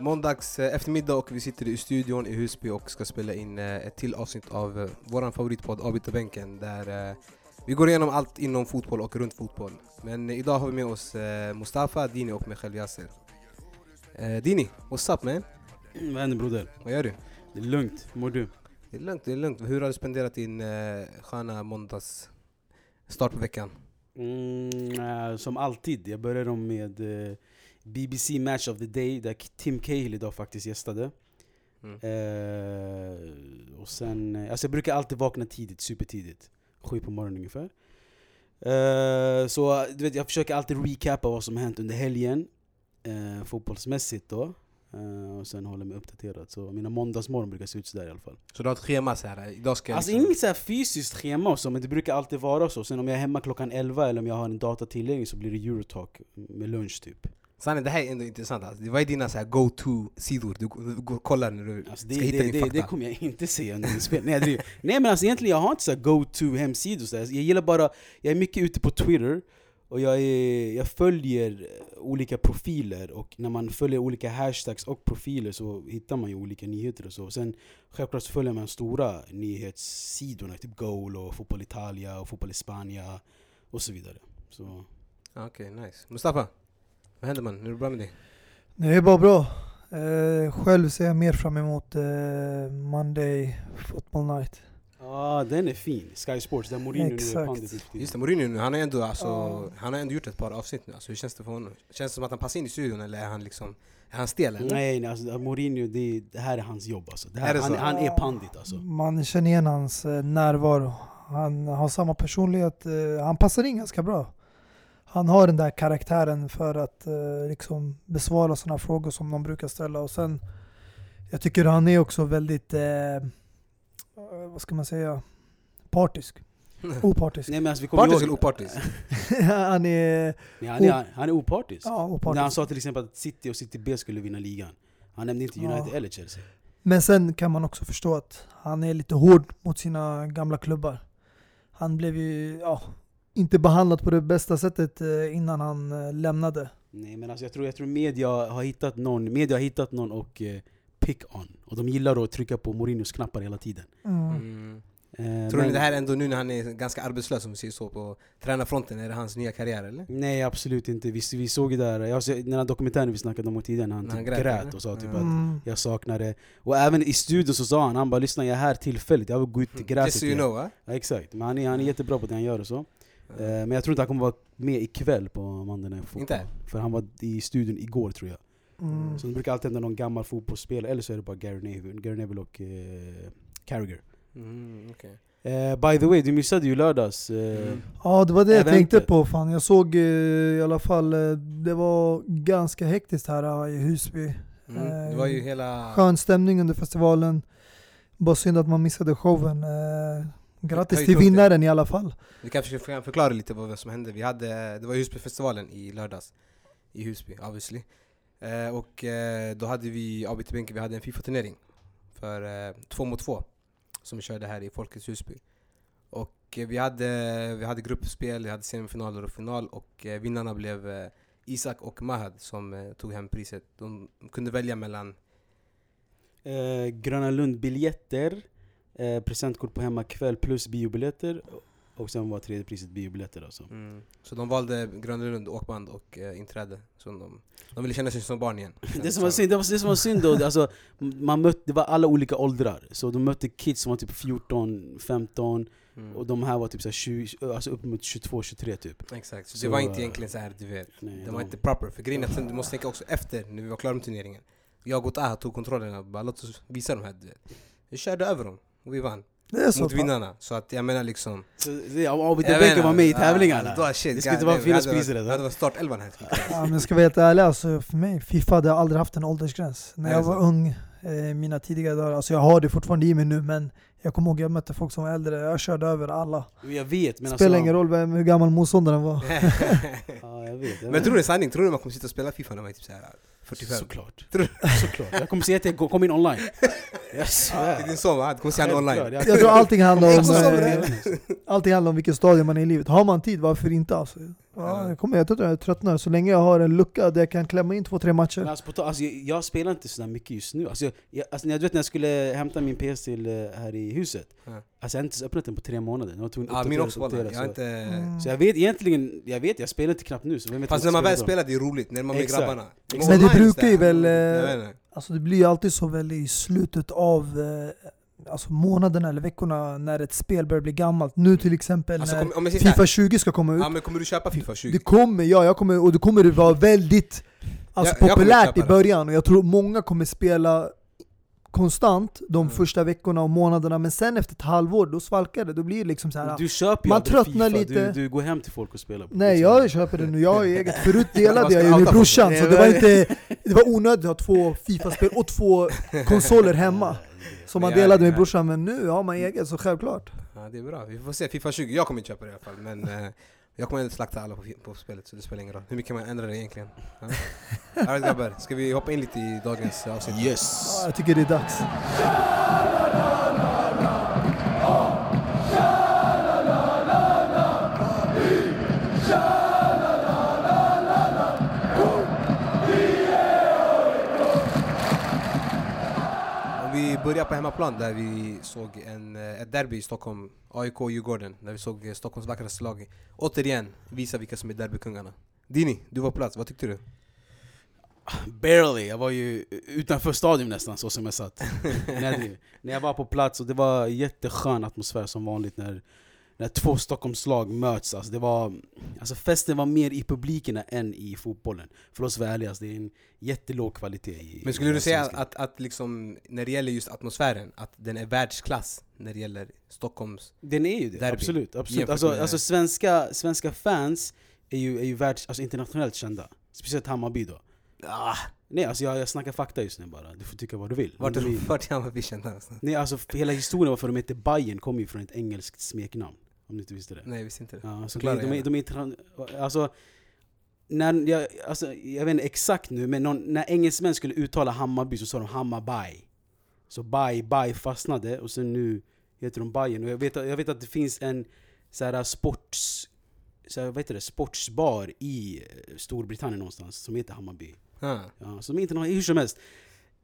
Måndags eh, eftermiddag och vi sitter i studion i Husby och ska spela in eh, ett till avsnitt av eh, vår favoritpodd Avbytarbänken där vi går igenom allt inom fotboll och runt fotboll. Men idag har vi med oss Mustafa, Dini och mig själv Yasser. Dini, what's up man? Vad händer broder? Vad gör du? Det är lugnt, hur mår du? Det är lugnt, det är lugnt. Hur har du spenderat din uh, sköna måndags start på veckan? Mm, uh, som alltid, jag börjar med uh, BBC Match of the Day där Tim Cahill idag faktiskt gästade. Mm. Uh, och sen, alltså jag brukar alltid vakna tidigt, supertidigt. Sju på morgonen ungefär. Uh, så du vet, jag försöker alltid recapa vad som hänt under helgen. Uh, fotbollsmässigt då. Uh, och sen hålla mig uppdaterad. Så mina måndagsmorgon brukar se ut sådär i alla fall. Så du har ett schema så här, idag ska Alltså liksom... inget så fysiskt schema så, men det brukar alltid vara så. Sen om jag är hemma klockan 11 eller om jag har en data tillgänglig så blir det Eurotalk med lunch typ. Sanne, det här är ändå intressant. Alltså. Vad är dina go-to-sidor du, går och kollar när du alltså det, ska hitta det, din det, fakta? Det kommer jag inte säga under spel. Nej, Nej men alltså egentligen jag har inte så go-to-hemsidor. Så jag gillar bara, jag är mycket ute på Twitter, och jag, är, jag följer olika profiler, och när man följer olika hashtags och profiler så hittar man ju olika nyheter och så. Sen självklart så följer man stora nyhetssidorna, typ Goal och Fotboll Italia och Fotboll i Spanien och så vidare. Okej, okay, nice. Mustafa? Vad händer man? Är det bra med dig? Det är bara bra. Eh, själv ser jag mer fram emot eh, Monday Football Night. Ja, ah, den är fin. Sky Sports, där Mourinho Exakt. nu är pandit Just det, Mourinho nu, han har ändå, alltså, ah. han har ändå gjort ett par avsnitt nu. Alltså, hur känns det för honom? Känns det som att han passar in i studion eller är han liksom är han stel eller? Nej, nej alltså, Mourinho, det, det här är hans jobb alltså. Det här, är han, han, är pandit alltså. Man känner igen hans eh, närvaro. Han har samma personlighet, eh, han passar in ganska bra han har den där karaktären för att eh, liksom besvara sådana frågor som de brukar ställa. Och sen, jag tycker han är också väldigt, eh vad ska man säga, partisk. Opartisk. Nej, men alltså, vi Partisk eller opartisk? han är... Nej, han, är, han är opartisk. Ja, opartisk. När han sa till exempel att City och City B skulle vinna ligan. Han nämnde inte United ja. eller Chelsea. Men sen kan man också förstå att han är lite hård mot sina gamla klubbar. Han blev ju, ja, inte behandlat på det bästa sättet eh, innan han eh, lämnade. Nej men alltså jag tror, jag tror media har hittat någon, media har hittat någon och eh, pick on. Och de gillar att trycka på Mourinhos knappar hela tiden. Mm. Mm. Eh, Tror ni det här ändå nu när han är ganska arbetslös om vi säger så på tränarfronten, är det hans nya karriär eller? Nej absolut inte, vi, vi såg där, jag, den här dokumentären vi snackade om tidigare, när han, han typ grät, grät och sa typ mm. att jag saknar det Och även i studion så sa han, han bara lyssna jag är här tillfälligt, jag vill gå ut i gräset Just so you know, va? Ja, exakt, men han är, han är jättebra på det han gör och så Eh, men jag tror inte han kommer vara med ikväll på Monday Night Football. Inte? För han var i studion igår tror jag. Mm. Så det brukar alltid hända någon gammal fotbollsspelare, eller så är det bara Gary Neville, Gary Neville och uh, Carragher. Mm, okay. Eh, by the way, du missade ju lördags uh, mm. Ja det var det jag tänkte på fan. Jag såg uh, i alla fall, det var ganska hektiskt här i Husby. Mm. det var ju hela... Skön stämning under festivalen. Bara synd att man missade showen. Grattis till vinnaren i alla fall. Vi kanske kan förklara lite vad som hände. Vi hade, det var Husbyfestivalen i lördags. I Husby, obviously. Eh, och eh, då hade vi, ABT Bänken, vi hade en Fifa-turnering. För eh, två mot två. Som vi körde här i Folkets Husby. Och eh, vi, hade, vi hade gruppspel, vi hade semifinaler och final. Och eh, vinnarna blev eh, Isak och Mahad som eh, tog hem priset. De kunde välja mellan eh, Gröna Lund-biljetter eh, presentkort på hemmakväll plus biobiljetter och sen var tredje priset biobiljetter alltså. Mm. Så de valde Gröna Lund, åkband och eh, inträde. Så de, de ville känna sig som barn igen. det, som var synd, det, var, det som var synd då, alltså, man mötte, det var alla olika åldrar. Så de mötte kids som var typ 14, 15 mm. och de här var typ så 20, alltså upp mot 22, 23 typ. Exakt, så, så det var inte egentligen så här, du vet, nej, det var de, inte proper. För grejen är att du måste tänka också efter, när vi var klara med turneringen. Jag och Taha tog kontrollen och bara låt oss visa dem här du vet. Vi körde över dem vi vann. Det är så mot vinnarna. Så att jag menar liksom... Så Abid Beke var med i tävlingarna? Då, shit, det skulle inte vara fina spisar Det hade varit startelvan här. ja, men ska vara helt ärlig, alltså, för mig, Fifa hade aldrig haft en åldersgräns. När jag var ung, eh, mina tidigare dagar, alltså jag har det fortfarande i mig nu men Jag kommer ihåg jag mötte folk som var äldre, jag körde över alla. Jag vet men Spelar alltså, ingen roll vem, hur gammal motståndaren var. Ja, jag vet, jag Men tror du det är sanning? Tror du man kommer sitta och spela Fifa när man är typ såhär 45? Såklart. Tror Såklart. Jag kommer säga att jag går- kom in online. Jag Det är svär. din son va? Du kommer se honom online? jag- tror allting handlar om, eh, allting handlar om vilken stadie man är i livet. Har man tid, varför inte? Alltså. Ja, jag, kommer, jag tror jag tröttnar, så länge jag har en lucka där jag kan klämma in två, tre Men matcher. alltså, på, ta- alltså, jag, jag spelar inte sådär mycket just nu. Alltså, jag, alltså, när du vet när jag skulle hämta min PS till eh, här i huset. Alltså, jag har inte ens öppnat den på tre månader. Jag var tvungen att min också uppdatera, Jag inte... Mm. så jag vet egentligen, jag vet, jag spelar inte knappt nu. Så vem vet Fast när jag man väl spelar det är roligt, när man är med Exakt. grabbarna. Men det brukar ju väl, eh, jag. Alltså det blir ju alltid så väl i slutet av eh, alltså månaderna eller veckorna när ett spel börjar bli gammalt. Nu till exempel Alltså, när kom, jag Fifa 20 ska komma ut. ja, men kommer du köpa Fifa 20? Det kommer, ja, jag kommer, och det kommer vara väldigt alltså, Jag- jag kommer populärt köpa i början och jag tror många kommer spela konstant de Mm. första veckorna och månaderna men sen efter ett halvår då svalkar det, då blir det liksom så här. Du köper Man tröttnar FIFA, lite. Du, du går hem till folk och spelar. på Nej jag köper det nu, jag har eget. Förut delade jag ju med brorsan så det var inte Det var onödigt att ha två Fifa-spel och två konsoler hemma Som man delade med brorsan, men nu har man eget så självklart Ja, det är bra. Vi får se. Fifa 20, jag kommer inte köpa det i alla fall. Men eh, jag kommer inte slakta alla på, på spelet så det spelar ingen roll. Hur mycket man ändrar det egentligen. Ja. Alright grabbar, ska vi hoppa in lite i dagens avsnitt? Yes! ja, Jag tycker det är dags Börjar på hemmaplan där vi såg en, eh, ett derby i Stockholm, AIK och Djurgården. Där vi såg eh, Stockholms vackraste lag återigen visa vilka som är derbykungarna. Dini, du var på plats, vad tyckte du? Barely, jag var ju utanför stadion nästan så som jag satt. när, när jag var på plats och det var jätteskön atmosfär som vanligt när, när två Stockholmslag möts. Alltså det var, alltså festen var mer i publiken än i fotbollen. För oss vara ärliga, alltså det är en jättelåg kvalitet i Men skulle i du säga allsvenskan. att, att liksom, när det gäller just atmosfären, att den är världsklass när det gäller Stockholms... Den är ju det, Derby. absolut. absolut. Alltså, alltså svenska, svenska fans är ju, är ju världs, alltså internationellt kända. Speciellt Hammarby då. Ah, Nej alltså jag, jag snackar fakta just nu bara, du får tycka vad du vill. vart är Hammarby kända någonstans? Nej alltså hela historien varför de heter Bayern kommer ju från ett engelskt smeknamn. Om du inte visste det. Nej, jag visste inte det. Ja, så Förklara de, de, de är interna- alltså, när jag, alltså, jag vet inte exakt nu, men någon, när engelsmän skulle uttala Hammarby så sa de Hammarby. Så Bay, Bay fastnade och sen nu heter de Bayern. Och jag vet, jag vet att det finns en så här, sports, så här, vad heter det, sportsbar i eh, Storbritannien någonstans som heter Hammarby. Ah. Ja, som inte har, hur som helst.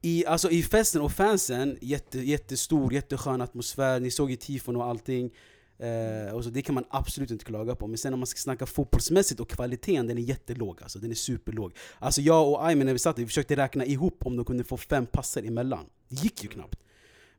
I, alltså, I festen och fansen, jätte, jättestor, jätteskön atmosfär, ni såg ju tifon och allting. Eh, och så, det kan man absolut inte klaga på. Men sen om man ska snacka fotbollsmässigt och kvaliteten, den är jättelåg. Alltså, den är superlåg. Alltså jag och Aymen när vi satt vi försökte räkna ihop om de kunde få fem passer emellan. Det gick ju knappt.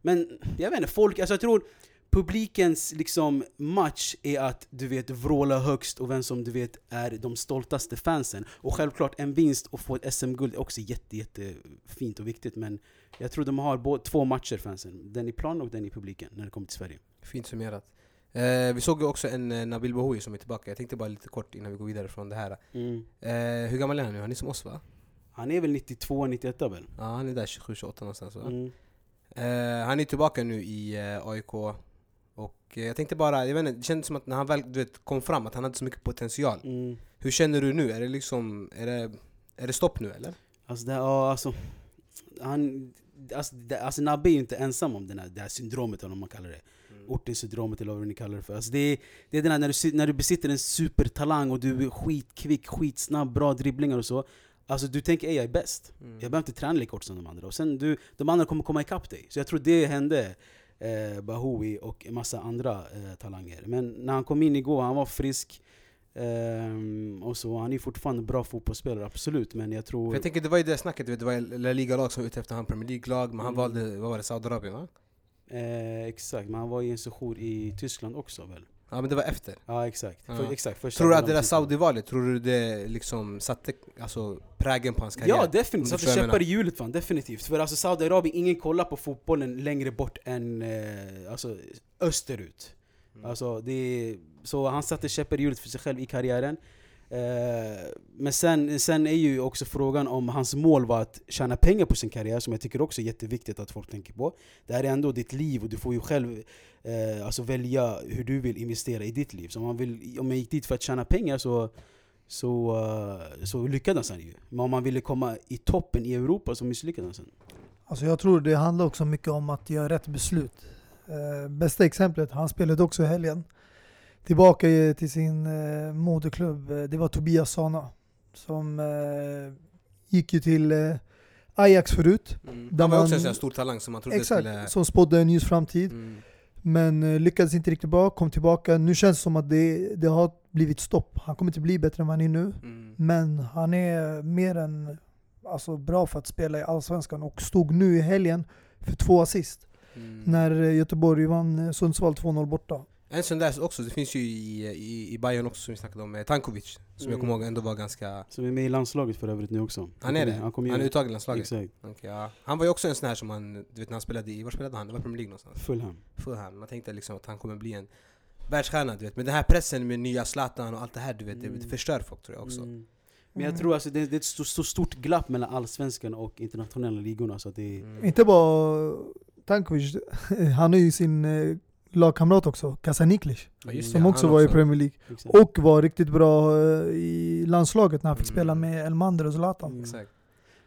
Men jag vet inte, folk, alltså jag tror publikens liksom match är att du vet vråla högst och vem som du vet är de stoltaste fansen. Och självklart en vinst och få ett SM-guld är också jätte, jätte fint och viktigt men jag tror de har två matcher fansen. Den i plan och den i publiken när det kommer till Sverige. Fint summerat. Eh, vi såg ju också en eh, Nabil Bahoui som är tillbaka. Jag tänkte bara lite kort innan vi går vidare från det här. Eh, hur gammal är han nu? Han är som oss va? Han är väl 92, 91 väl? Ja, han är där 27-28 någonstans va? Mm. Eh, han är tillbaka nu i eh, AIK. Och eh, jag tänkte bara, jag vet inte, det kändes som att när han väl du vet, kom fram att han hade så mycket potential. Mm. Hur känner du nu? Är det liksom, är det, är det stopp nu eller? Alltså, det, ja, alltså, han, alltså, det, alltså Nabbe är ju inte ensam om den här, det här syndromet eller vad man kallar det. Ortens syndromet eller vad ni kallar det för. Alltså det, är, det är den här när du, när du besitter en supertalang och du är skitkvick, skitsnabb, bra dribblingar och så. Alltså du tänker jag är bäst. Mm. Jag behöver inte träna lika hårt som de andra. Och sen du, de andra kommer komma ikapp dig. Så jag tror det hände eh, Bahoui och en massa andra eh, talanger. Men när han kom in igår, han var frisk. Ehm, och så, han är fortfarande en bra fotbollsspelare, absolut. Men jag tror... För jag tänker det var ju det snacket, det var La Liga-lag som var ute efter han Premier League-lag, men han Mm. valde, vad var det, Saudiarabien va? Eh, exakt, men han var i en sejour i Tyskland också väl? Ja men det var efter. Ja exakt. Ja. För, exakt första Tror du att det där. Saudi-valet, tror du det liksom satte alltså, prägen på hans karriär? Ja definitivt, satte käppar i hjulet fan, definitivt. För alltså Saudiarabien, ingen kollar på fotbollen längre bort än eh, alltså, österut. Mm. Alltså, det så han satte käppar i hjulet för sig själv i karriären. Eh, men sen, sen är ju också frågan om hans mål var att tjäna pengar på sin karriär, som jag tycker också är jätteviktigt att folk tänker på. Det här är ändå ditt liv och du får ju själv eh, alltså välja hur du vill investera i ditt liv. Så om, man vill, om jag gick dit för att tjäna pengar så, så, uh, så lyckades han ju. Men om man ville komma i toppen i Europa så misslyckades han. Alltså jag tror det handlar också mycket om att göra rätt beslut. Eh, bästa exemplet, han spelade också i helgen. Tillbaka till sin eh, moderklubb, eh, det var Tobias Sana. Som eh, gick ju till eh, Ajax förut. Mm. Där Han var man- också en stor talang som man trodde Exakt, skulle... som spådde en ljus framtid. Mm. Men lyckades inte riktigt bra, kom tillbaka. Nu känns det som att det, det har blivit stopp. Han kommer inte bli bättre än vad han är nu. Mm. Men han är mer än alltså, bra för att spela i Allsvenskan och stod nu i helgen för två assist. Mm. När Göteborg vann Sundsvall 2-0 borta. En sån där också, det finns ju i, i, i Bayern också som vi snackade om, eh, Tankovic. Som jag Mm. kommer ihåg ändå var ganska... Som är med i landslaget för övrigt nu också. Han är det? Han, Han, är uttagen i landslaget? Exakt. Okej, ja. Han var ju också en sån här som han, du vet när han spelade i, var spelade han? Det var Premier League någonstans. Fulham. Fulham. Man tänkte liksom att han kommer bli en världsstjärna du vet. Men den här pressen med nya Zlatan och allt det här du vet, det Mm. förstör folk tror jag också. Mm. Men jag tror alltså det, det är ett så, så stort glapp mellan allsvenskan och internationella ligorna så att det är... Mm. Inte bara Tankovic, han har ju sin eh, lagkamrat också, Kasaniklic. Ja, Som han också var i Premier League. Exakt. Och var riktigt bra eh, i landslaget när han fick Mm. spela med Elmander och Zlatan. Exakt.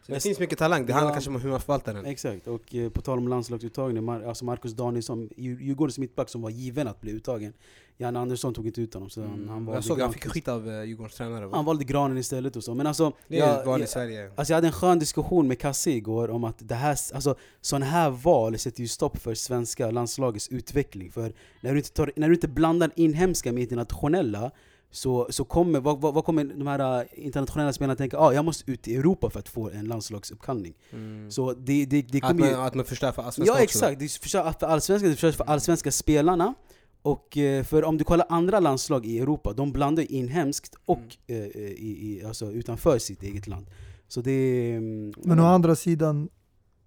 Det finns mycket talang, det handlar Ja. kanske om hur man förvaltar den. Exakt, och eh, på tal om landslagsuttagning, Mar alltså Marcus Danielsson, Djur- Djurgårdens mittback som var given att bli uttagen. Jan Andersson tog inte ut honom så han, han, Mm. valde Jag såg att han fick skit av uh, Djurgårdens tränare. va? han valde Granen istället och så. Men alltså, Det är jag, i jag, Sverige. alltså jag hade en skön diskussion med Kasse igår om att det här, alltså, sådana här val sätter ju stopp för svenska landslagets utveckling. För när du inte, tar, när du inte blandar inhemska med internationella så, så kommer, vad, vad, vad kommer de här äh, internationella spelarna tänka? Ah, jag måste ut i Europa för att få en landslagsuppkallning. Mm. Så det, det, det Att, kommer ju... man, att man förstör för allsvenskan Ja exakt, det är för för allsvenska, det är för allsvenska spelarna och eh, för om du kollar andra landslag i Europa, de blandar inhemskt och Mm. eh, i, i, alltså utanför sitt eget land. Så det mm, Men å andra sidan,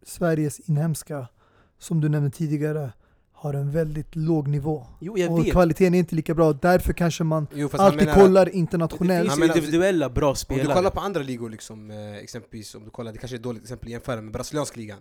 Sveriges inhemska, som du nämnde tidigare, har en väldigt låg nivå. Jo jag och vet, kvaliteten är inte lika bra. Därför kanske man Jo, alltid menar- kollar det internationellt. finns ju menar- individuella bra Om spelare. du kollar på andra ligor, liksom, eh, exempelvis om du kollar, det kanske är ett dåligt exempel att jämföra med brasilianska ligan.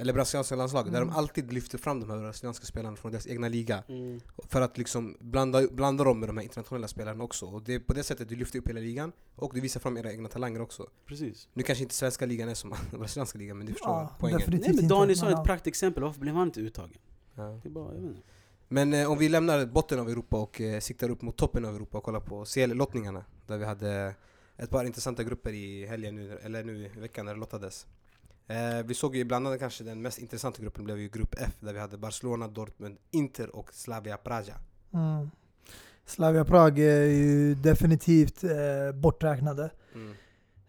Eller brasilianska landslaget, där Mm. de alltid lyfter fram de här brasilianska spelarna från deras egna liga. Mm. För att liksom blanda, blanda dem med de här internationella spelarna också. Och det är på det sättet du lyfter upp hela ligan, och du visar fram era egna talanger också. Precis. Nu kanske inte svenska ligan är som brasilianska ligan, men du förstår Ja, poängen. Nej men. Danielsson är ett praktexempel, varför blev han inte uttagen? Ja. Det är bara, jag vet inte. Men eh, om vi lämnar botten av Europa och eh, siktar upp mot toppen av Europa och kollar på CL-lottningarna där vi hade ett par intressanta grupper i helgen nu, eller nu i veckan när det lottades. Eh, vi såg ju bland annat kanske den mest intressanta gruppen blev ju grupp F där vi hade Barcelona, Dortmund, Inter och Slavia Praha. Mm. Slavia Prag är ju definitivt eh, borträknade. Mm.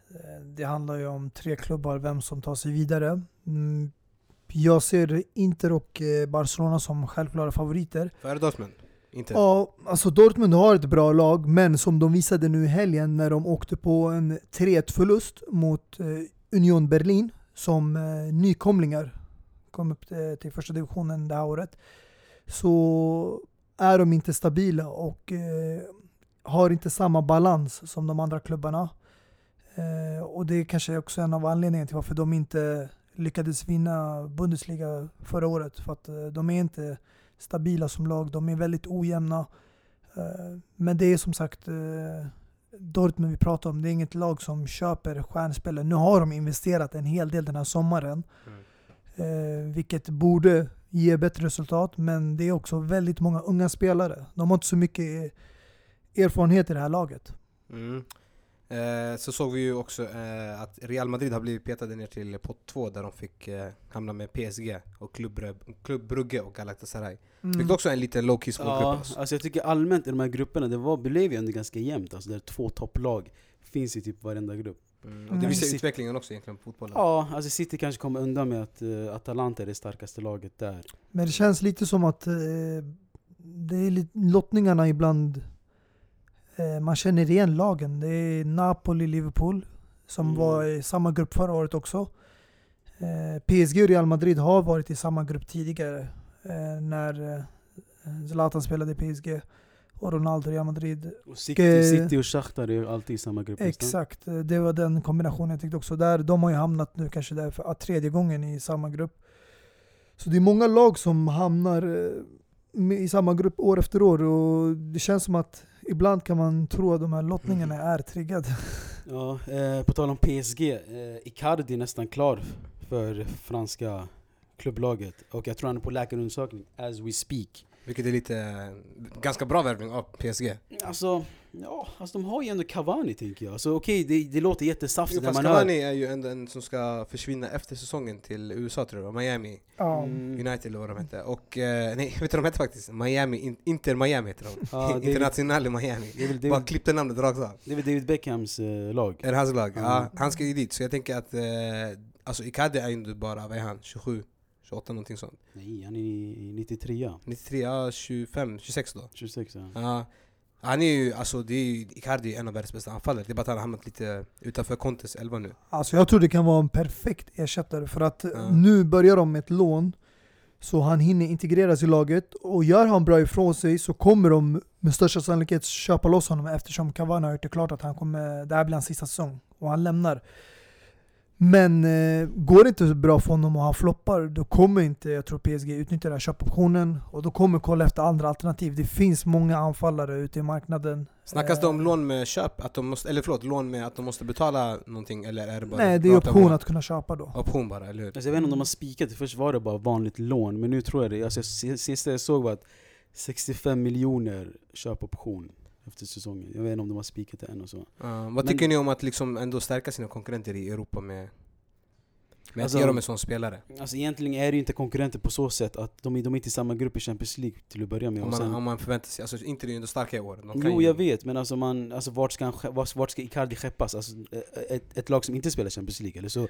Eh, Det handlar ju om tre klubbar, vem som tar sig vidare. Mm. Jag ser Inter och eh, Barcelona som självklara favoriter. Före Dortmund? Inter? Ja, alltså Dortmund har ett bra lag, men som de visade nu i helgen när de åkte på en 3-1 förlust mot eh, Union Berlin som eh, nykomlingar, kom upp till, första divisionen det här året, så är de inte stabila och har inte samma balans som de andra klubbarna. Och det är kanske också en av anledningarna till varför de inte lyckades vinna Bundesliga förra året. För att eh, de är inte stabila som lag, de är väldigt ojämna. Eh, Men det är som sagt eh, Dortmund vi pratar om, det är inget lag som köper stjärnspelare. Nu har de investerat en hel del den här sommaren, Mm. vilket borde ge bättre resultat. Men det är också väldigt många unga spelare. De har inte så mycket erfarenhet i det här laget. Mm. Eh, så såg vi ju också eh, att Real Madrid har blivit petade ner till pott 2 där de fick eh, hamna med PSG och Club, Brugge och Galatasaray. Mm. Fick också en liten low key smågrupp Ja, alltså. alltså jag tycker allmänt i de här grupperna, det var, blev ju ändå ganska jämnt. Alltså där två topplag finns i typ varenda grupp. Mm. Och Mm. det visar City- utvecklingen också egentligen på fotbollen. Ja, alltså City kanske kommer undan med att uh, Atalanta är det starkaste laget där. Men det känns lite som att eh, det är lite, lottningarna ibland, man känner igen lagen. Det är Napoli, Liverpool, som Mm. var i samma grupp förra året också. Eh, PSG och Real Madrid har varit i samma grupp tidigare, eh, när eh, Zlatan spelade i PSG. och Ronaldo, Real Madrid. Och City, eh, City och Shakhtar är alltid i samma grupp nästan. Exakt, eh, det var den kombinationen jag tyckte också. Där, de har ju hamnat nu kanske där för att tredje gången i samma grupp. Så det är många lag som hamnar eh, i samma grupp år efter år och det känns som att ibland kan man tro att de här lottningarna Mm. är triggade. Ja, eh, på tal om PSG, eh, Icardi är nästan klar för franska klubblaget. Och jag tror han är på läkarundersökning as we speak. Vilket är lite, ganska bra värvning av PSG. Alltså, ja, alltså de har ju ändå Cavani tänker jag. Så okej, det, det låter jättesaftigt när man hör... Cavani är ju en, en som ska försvinna efter säsongen till USA tror jag, Miami. Mm. United eller vad de hette. Och, eh, nej vet du vad de hette faktiskt? Miami, in, Inter Miami heter de. Ja, är- Internationale Miami. Det väl Bara David, klippte namnet rakt av. det är väl David Beckhams eh, lag. Är hans lag? Ja. Ja, han ska ju dit. Så jag tänker att, eh, alltså Icardi är ju inte bara, vad är han? 27? 28 någonting sånt. Nej, han är i 93 93, ja 25, 26 då. 26 ja. Ja. Han är ju, alltså det är ju, Icardi är en av världens bästa anfallare. Det är bara att han har hamnat lite utanför Contes 11 nu. Alltså jag tror det kan vara en perfekt ersättare för att Ja. nu börjar de med ett lån så han hinner integreras i laget och gör han bra ifrån sig så kommer de med största sannolikhet köpa loss honom eftersom Cavani har gjort det klart att han kommer, det här blir hans sista säsong och han lämnar. Men eh, går det inte så bra för honom och han floppar, då kommer inte jag tror PSG utnyttja den här köpoptionen och då kommer kolla efter andra alternativ. Det finns många anfallare ute i marknaden. Snackas det om Eh, lån med köp? Att de måste, eller förlåt, lån med att de måste betala någonting? Eller är det bara Nej, det är option att kunna köpa då. Option bara, eller hur? Alltså jag vet inte om de har spikat det, först var det bara vanligt lån, men nu tror jag det. Alltså, si- sista jag såg var att 65 miljoner köpoption efter säsongen. Jag vet inte om de har spikat det än och så. Ja, vad Men- tycker ni om att liksom ändå stärka sina konkurrenter i Europa med, med Alltså- att ge dem en sån spelare? Alltså egentligen är det ju inte konkurrenter på så sätt att de, de är inte i samma grupp i Champions League till att börja med. Om man, sen, om man förväntar sig, alltså inte det är ju ändå starka i år. Jo ju, jag vet, men alltså, man, alltså vart, ska han, vart, vart ska Icardi skeppas? Alltså, ett, ett lag som inte spelar Champions League, eller så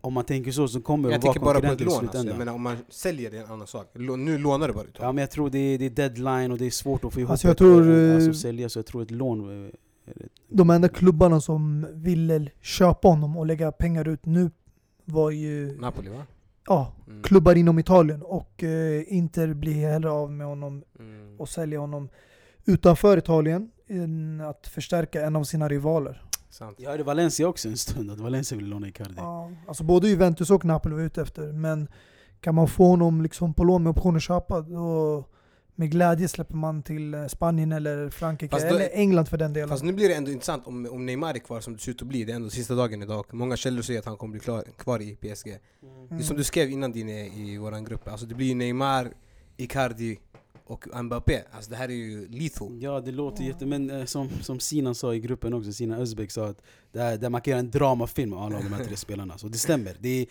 om man tänker så så kommer Jag de vara tänker bara på ett konkurrenter i lån alltså. slutändan. Jag menar om man säljer det är en annan sak. Nu lånar du bara ut Ja men jag tror det är, det är deadline och det är svårt att få ihop Alltså, jag ett, tror, eh, eh, alltså, sälja, så jag tror ett lån eh, ett- de enda klubbarna som ville köpa honom och lägga pengar ut nu var ju Napoli va? ja, Mm. klubbar inom Italien och eh, Inter blir hellre av med honom Mm. och säljer honom utanför Italien än att förstärka en av sina rivaler. Sant. Jag hörde Valencia också en stund, att Valencia ville låna Icardi. Ja, alltså både Juventus och Napoli var ute efter, men kan man få honom liksom på lån med option att köpa, då med glädje släpper man till eh, Spanien eller Frankrike, då- eller England för den delen. Fast nu blir det ändå intressant om, om Neymar är kvar som det ser ut att bli. Det är ändå sista dagen idag. Många källor säger att han kommer bli klar, kvar i PSG. Det är som du skrev innan din är i våran grupp. Alltså det blir ju Neymar, Icardi och Mbappé. Alltså det här är ju lethal. Ja det låter jätte... Men eh, som, som Sinan sa i gruppen också, Sinan Özbek sa att det här, där man kan göra en dramafilm av alla de här tre spelarna. Så det stämmer. Det är,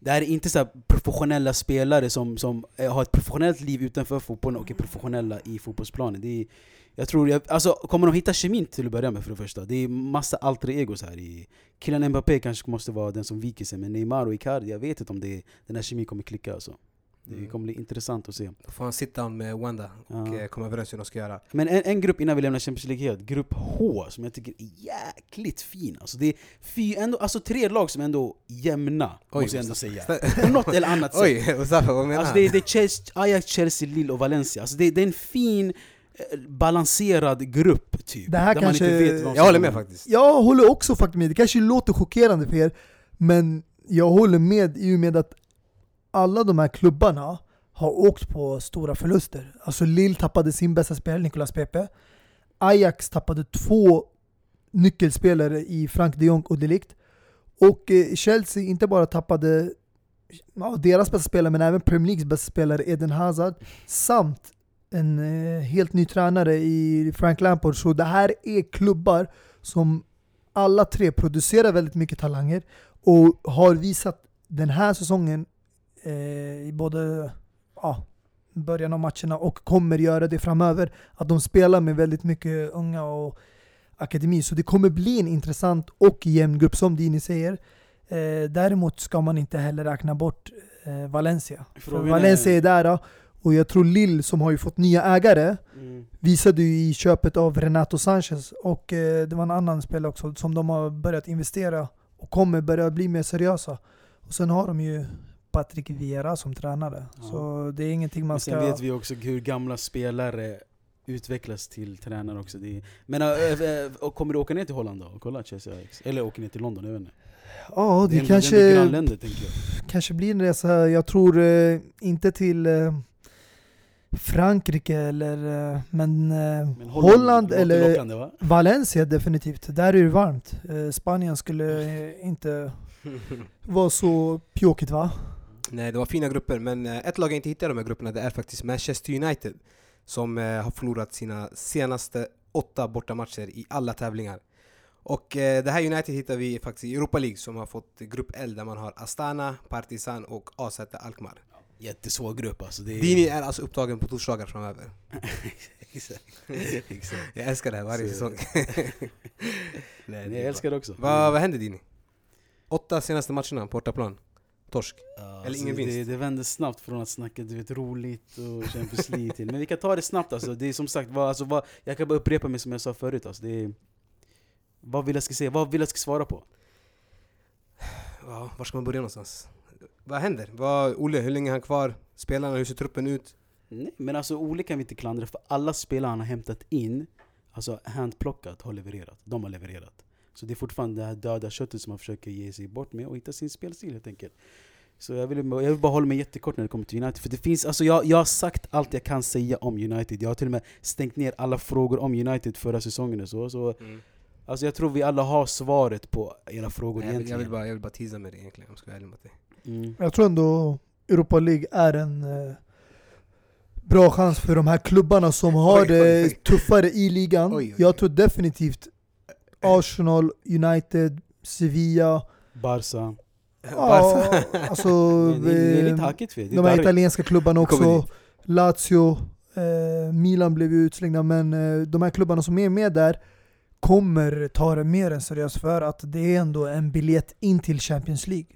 det här är inte så här professionella spelare som, som eh, har ett professionellt liv utanför fotbollen och är professionella i fotbollsplanen. Det är, jag tror, jag, alltså, kommer de hitta kemin till att börja med för det första? Det är massa alter egos här. I, killen Mbappé kanske måste vara den som viker sig, men Neymar och Icardi, jag vet inte om det, den här kemin kommer klicka. Alltså. Det Mm. kommer bli intressant att se. Då får han sitta med Wanda och Ja. eh, komma överens hur de ska göra. Men en, en grupp innan vi lämnar Champions League helt, grupp H, som jag tycker är jäkligt fin. Alltså det är fy, ändå, alltså tre lag som är ändå jämna, Oj, måste jag ändå säga. På något eller annat sätt. Oj, Mustafa vad menar Alltså det, är- det är Chelsea, Ajax, Chelsea, Lille och Valencia. Alltså det, det är en fin, eh, balanserad grupp typ. Det här där kanske- man inte vet vad Jag håller med faktiskt. Jag håller också faktiskt med, det kanske låter chockerande för er, men jag håller med i och med att alla de här klubbarna har åkt på stora förluster. Alltså Lille tappade sin bästa spelare, Nicolas Pepe. Ajax tappade två nyckelspelare i Frank de Jong och Delict. Och eh, Chelsea inte bara tappade ja, deras bästa spelare, men även Premier Leagues bästa spelare Eden Hazard, samt en eh, helt ny tränare i Frank Lampard. Så det här är klubbar som alla tre producerar väldigt mycket talanger och har visat den här säsongen i både ja, början av matcherna och kommer göra det framöver. Att de spelar med väldigt mycket unga och akademi. Så det kommer bli en intressant och jämn grupp som Dini säger. Eh, däremot ska man inte heller räkna bort eh, Valencia. Frågan Valencia är- är där ja. och jag tror Lille som har ju fått nya ägare Mm. visade ju i köpet av Renato Sanchez och eh, det var en annan spelare också som de har börjat investera och kommer börja bli mer seriösa. Och sen har de ju Patrick Vieira som tränare. Ja. Så det är ingenting man Men ska... sen vet vi också hur gamla spelare utvecklas till tränare också. Det är, men äh, äh, och kommer du åka ner till Holland då och kolla Chelsea Ajax? Eller åka ner till London? Jag vet inte. Ja, det, kanske... det ändå grannländer tänker jag. kanske blir en resa, jag tror eh, inte till eh, Frankrike eller eh, men, eh, Men Holland, låter eller lockande, va? Valencia definitivt. Där är det varmt. Eh, Spanien skulle inte vara så pjåkigt va? Nej, det var fina grupper, men eh, ett lag jag inte hittar i de här grupperna det är faktiskt Manchester United som eh, har förlorat sina senaste åtta bortamatcher i alla tävlingar. Och eh, det här United hittar vi faktiskt i Europa League som har fått grupp L där man har Astana, Partizan och AZ Alkmaar. Jättesvår grupp alltså. Det är... Dini är alltså upptagen på torsdagar framöver. Exakt. Exakt. Jag älskar det här varje Så- säsong. Jag Nej, bra. älskar det också. Vad, vad händer Dini? Åtta senaste matcherna på bortaplan. Torsk. Ja, Eller ingen det, vinst. det vände snabbt från att snacka du vet, roligt och Champions League till... Men vi kan ta det snabbt alltså. Det är som sagt, vad, alltså, vad, jag kan bara upprepa mig som jag sa förut. Alltså, det är, vad vill jag ska säga? Vad vill jag ska svara på? Ja, var ska man börja någonstans? Vad händer? Vad, Olle, hur länge är han kvar? Spelarna, hur ser truppen ut? Nej, men alltså Ole kan vi inte klandra för alla spelare han har hämtat in, alltså handplockat, har levererat. De har levererat. Så det är fortfarande det här döda köttet som han försöker ge sig bort med och hitta sin spelstil helt enkelt. Så jag vill, jag vill bara hålla mig jättekort när det kommer till United. För det finns, alltså jag, jag har sagt allt jag kan säga om United. Jag har till och med stängt ner alla frågor om United förra säsongen och så. så alltså jag tror vi alla har svaret på era frågor Jag vill, jag, egentligen. vill bara, jag vill bara teasa med det egentligen om jag ska vara ärlig mot dig. Mm. Jag tror ändå Europa League är en eh, bra chans för de här klubbarna som har Oj, oj, det oj. tuffare i ligan. Oj, oj, oj. Jag tror definitivt Arsenal, United, Sevilla. Barca. Ja, alltså, det, det är eh, lite hackigt för det. är de här italienska klubbarna också. Lazio, eh, Milan blev ju utslängda men eh, de här klubbarna som är med där kommer ta det mer än seriöst för att det är ändå en biljett in till Champions League.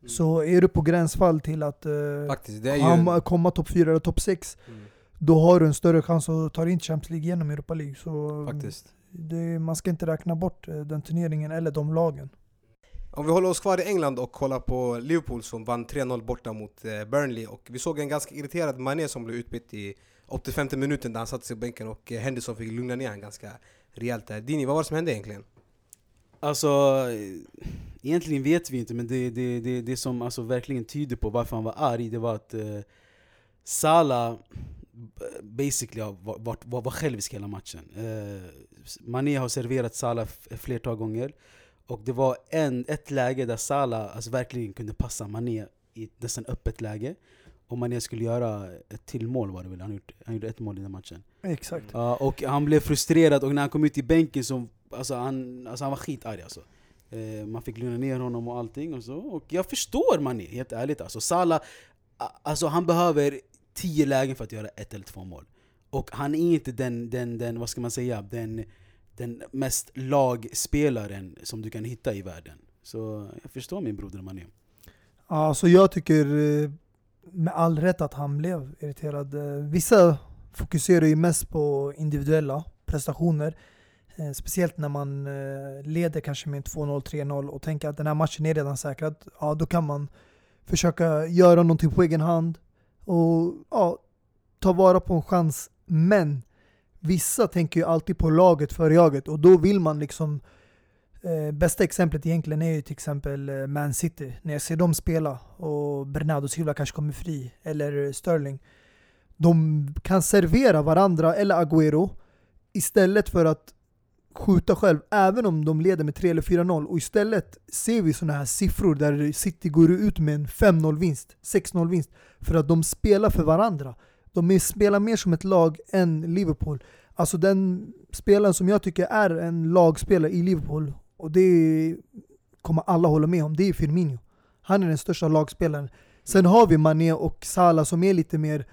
Mm. Så är du på gränsfall till att eh, Faktiskt, det är ju... komma, komma topp 4 eller topp 6 Mm, då har du en större chans att ta dig in till Champions League genom Europa League. Så faktiskt. Det, man ska inte räkna bort eh, den turneringen eller de lagen. Om vi håller oss kvar i England och kollar på Liverpool som vann 3-0 borta mot eh, Burnley och vi såg en ganska irriterad Mané som blev utbytt i 85 minuten där han satte sig på bänken och eh, Henderson fick lugna ner honom ganska rejält där. Dini, vad var det som hände egentligen? Alltså, egentligen vet vi inte men det, det, det, det som alltså verkligen tyder på varför han var arg det var att eh, Salah basically var, var, var, var självisk hela matchen. Eh, Mané har serverat Salah f- flertal gånger och det var en, ett läge där Salah alltså verkligen kunde passa Mané i ett nästan öppet läge och Mané skulle göra ett till mål var det väl, han, gjort, han gjorde ett mål i den matchen. Exakt. Ja, och han blev frustrerad och när han kom ut i bänken så alltså han, alltså han var skitarg alltså. Eh, man fick lugna ner honom och allting och så. Och jag förstår Mané, helt ärligt alltså. Salah, alltså han behöver tio lägen för att göra ett eller två mål. Och han är inte den, den, den vad ska man säga, den, den mest lagspelaren som du kan hitta i världen. Så jag förstår min broder Mané. Ja, så jag tycker eh, med all rätt att han blev irriterad. Eh, vissa fokuserar ju mest på individuella prestationer. Eh, speciellt när man leder kanske med 2-0, 3-0 och tänker att den här matchen är redan säkrad. Ja, då kan man försöka göra någonting på egen hand och ja, ta vara på en chans. Men vissa tänker ju alltid på laget före jaget och då vill man liksom Eh, bästa exemplet egentligen är ju till exempel eh, Man City. När jag ser dem spela och Bernardo Silva kanske kommer fri, eller Sterling. De kan servera varandra, eller Agüero, istället för att skjuta själv, även om de leder med 3 eller 4-0. Och istället ser vi sådana här siffror där City går ut med en 5-0 vinst, 6-0 vinst, för att de spelar för varandra. De spelar mer som ett lag än Liverpool. Alltså den spelaren som jag tycker är en lagspelare i Liverpool, och det kommer alla hålla med om, det är Firmino. Han är den största lagspelaren. Sen har vi Mané och Salah som är lite mer,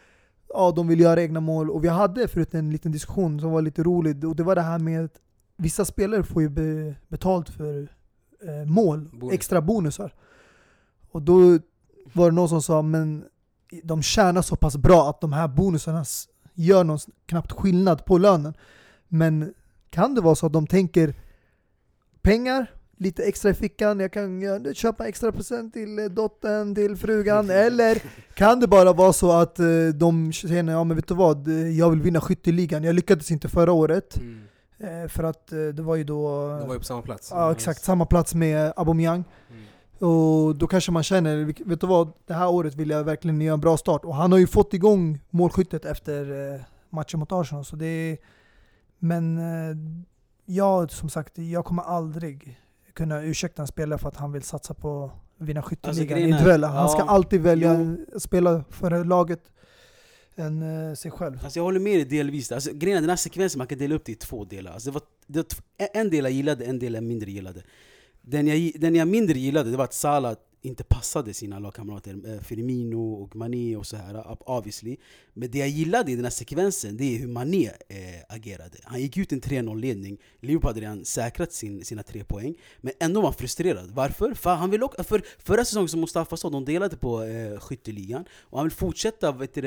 ja de vill göra egna mål. Och vi hade förut en liten diskussion som var lite rolig, och det var det här med vissa spelare får ju be, betalt för eh, mål, Bonus. extra bonusar. Och då var det någon som sa, men de tjänar så pass bra att de här bonusarna gör någon knappt skillnad på lönen. Men kan det vara så att de tänker pengar, lite extra i fickan, jag kan köpa extra present till eh, dottern, till frugan, eller kan det bara vara så att eh, de känner, ja men vet du vad, jag vill vinna skytteligan, jag lyckades inte förra året, Mm. Eh, för att eh, det var ju då... De var ju på samma plats. Ja exakt, samma plats med Aubameyang. Mm. Och då kanske man känner, vet du vad, det här året vill jag verkligen göra en bra start. Och han har ju fått igång målskyttet efter eh, matchen mot Arsenal. Så det är, men jag, som sagt, jag kommer aldrig kunna ursäkta en spelare för att han vill satsa på att vinna skytteligan grejen är- individuella. Han ska alltid välja spela för laget än eh, sig själv. Alltså jag håller med dig delvis. Alltså, grejen är den här sekvensen, man kan dela upp det i två delar. Alltså, det var, det var en del jag gillade, en del jag mindre gillade. Den jag, den jag mindre gillade det var att Salah inte passade sina lagkamrater, eh, Firmino och Mané och så här, obviously. Men det jag gillade i den här sekvensen, det är hur Mané eh, agerade. Han gick ut i en 3-0-ledning, Liverpool hade redan säkrat sin, sina tre poäng, men ändå var han frustrerad. Varför? För, han vill åka, för förra säsongen som Mustafa sa, de delade på eh, skytteligan, och han vill fortsätta vet du,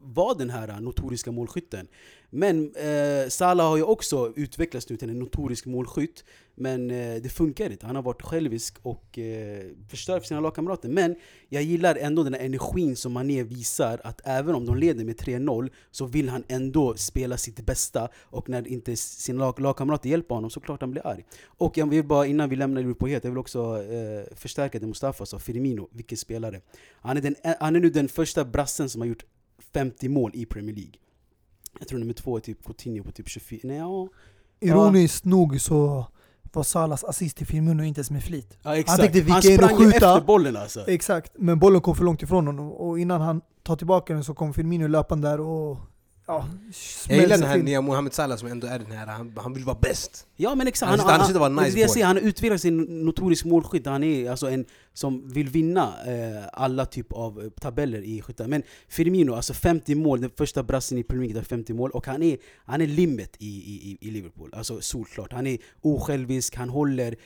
var vara den här notoriska målskytten. Men eh, Salah har ju också utvecklats nu till en notorisk målskytt, men eh, det funkar inte. Han har varit självisk och eh, förstört för sina lagkamrater. Men jag gillar ändå den här energin som Mané visar, att även om de leder med 3-0 så vill han ändå spela sitt bästa, och när inte sina lag, lagkamrater hjälper honom så klart han blir arg. Och jag vill bara, innan vi lämnar Liverpool helt, jag vill också eh, förstärka det Mustafa sa, Firmino, vilken spelare. Han är, den, eh, han är nu den första brassen som har gjort 50 mål i Premier League. Jag tror nummer två är typ Coutinho på typ 24, nej ja. Ironiskt nog så var Salas assist till Firmino inte ens med flit. ja tänkte, han kan ju sprang ju skjuta. efter bollen alltså. Exakt, men bollen kom för långt ifrån honom och innan han tar tillbaka den så kom Firmino löpande där och ja, Jag gillar den här nya Mohamed Salah som ändå är den här, han, han vill vara bäst. Ja men exakt, Han han var det är nice det jag boy. säger, han har utvecklat sin notorisk målskytt, han är alltså en som vill vinna eh, alla typer av eh, tabeller i skyttar. Men Firmino, alltså 50 mål, den första brassen i Premier League har 50 mål, och han är, han är limmet i, i, i Liverpool. Alltså solklart. Han är osjälvisk, han håller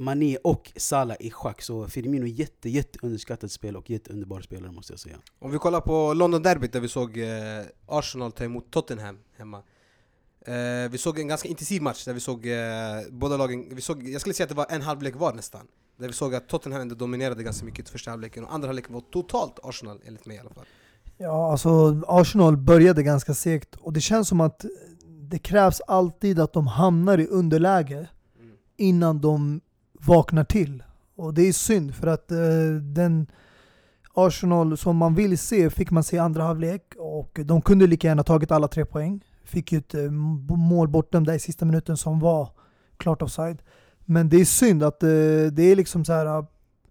Mané och Salah i schack. Så Firmino är jätte, jätte underskattat spel och jätteunderbar spelare måste jag säga. Om vi kollar på London-derbyt där vi såg eh, Arsenal ta emot Tottenham hemma. Eh, vi såg en ganska intensiv match där vi såg eh, båda lagen, vi såg, jag skulle säga att det var en halvlek var nästan. Där vi såg att Tottenham ändå dominerade ganska mycket i första halvleken och andra halvleken var totalt Arsenal enligt mig i alla fall. Ja, alltså Arsenal började ganska segt och det känns som att det krävs alltid att de hamnar i underläge Mm. innan de vaknar till. Och det är synd för att eh, den Arsenal som man vill se fick man se i andra halvlek och de kunde lika gärna tagit alla tre poäng. Fick ju ett eh, mål bortdömt där i sista minuten som var klart offside. Men det är synd att eh, det är liksom så här eh,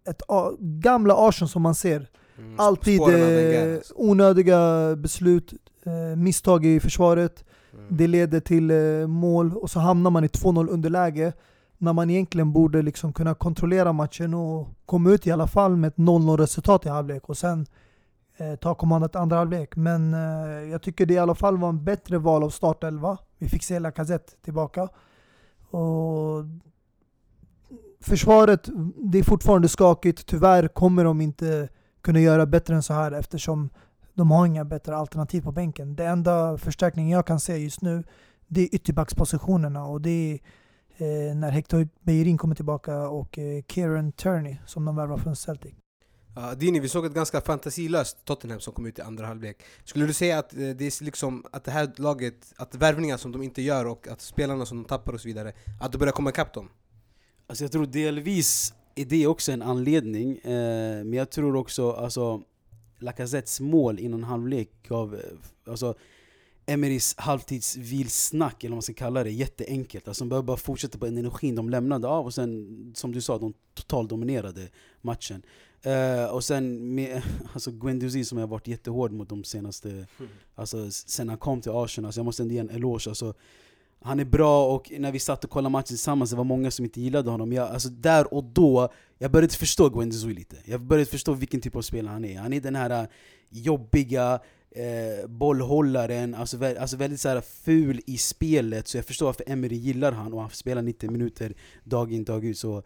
ett A- gamla Arsenal som man ser Mm, Alltid eh, onödiga beslut, eh, misstag i försvaret. Mm. Det leder till eh, mål och så hamnar man i 2-0 underläge. När man egentligen borde liksom kunna kontrollera matchen och komma ut i alla fall med ett 0-0 resultat i halvlek och sen eh, ta kommandot andra halvlek. Men eh, jag tycker det i alla fall var en bättre val av startelva. Vi fick se Lacazette tillbaka. Och försvaret, det är fortfarande skakigt. Tyvärr kommer de inte kunna göra bättre än så här eftersom de har inga bättre alternativ på bänken. Det enda förstärkningen jag kan se just nu det är ytterbackspositionerna och det är när Hector Bellerin kommer tillbaka och eh, Kieran Turney som de värvar från Celtic. Ja, Dini, vi såg ett ganska fantasilöst Tottenham som kom ut i andra halvlek. Skulle du säga att eh, det är liksom att det här laget, att värvningar som de inte gör och att spelarna som de tappar och så vidare, att det börjar komma ikapp dem? Alltså jag tror delvis är det också en anledning, eh, men jag tror också alltså Lacazettes mål innan halvlek gav, eh, alltså Emerys halvtidsvilsnack, eller vad man ska kalla det, jätteenkelt. Alltså de behöver bara fortsätta på den energin de lämnade av och sen, som du sa, de totalt dominerade matchen. Eh, och sen med alltså Guendouzi som jag har varit jättehård mot de senaste, alltså sen han kom till Arsenal, alltså jag måste ändå ge en eloge. Alltså, han är bra och när vi satt och kollade matchen tillsammans, det var många som inte gillade honom. Jag, alltså där och då, jag började förstå Guendouzi lite. Jag började förstå vilken typ av spelare han är. Han är den här äh, jobbiga eh, bollhållaren, alltså, alltså väldigt så här, ful i spelet. Så jag förstår varför Emery gillar han och han spelar 90 minuter dag in dag ut. Så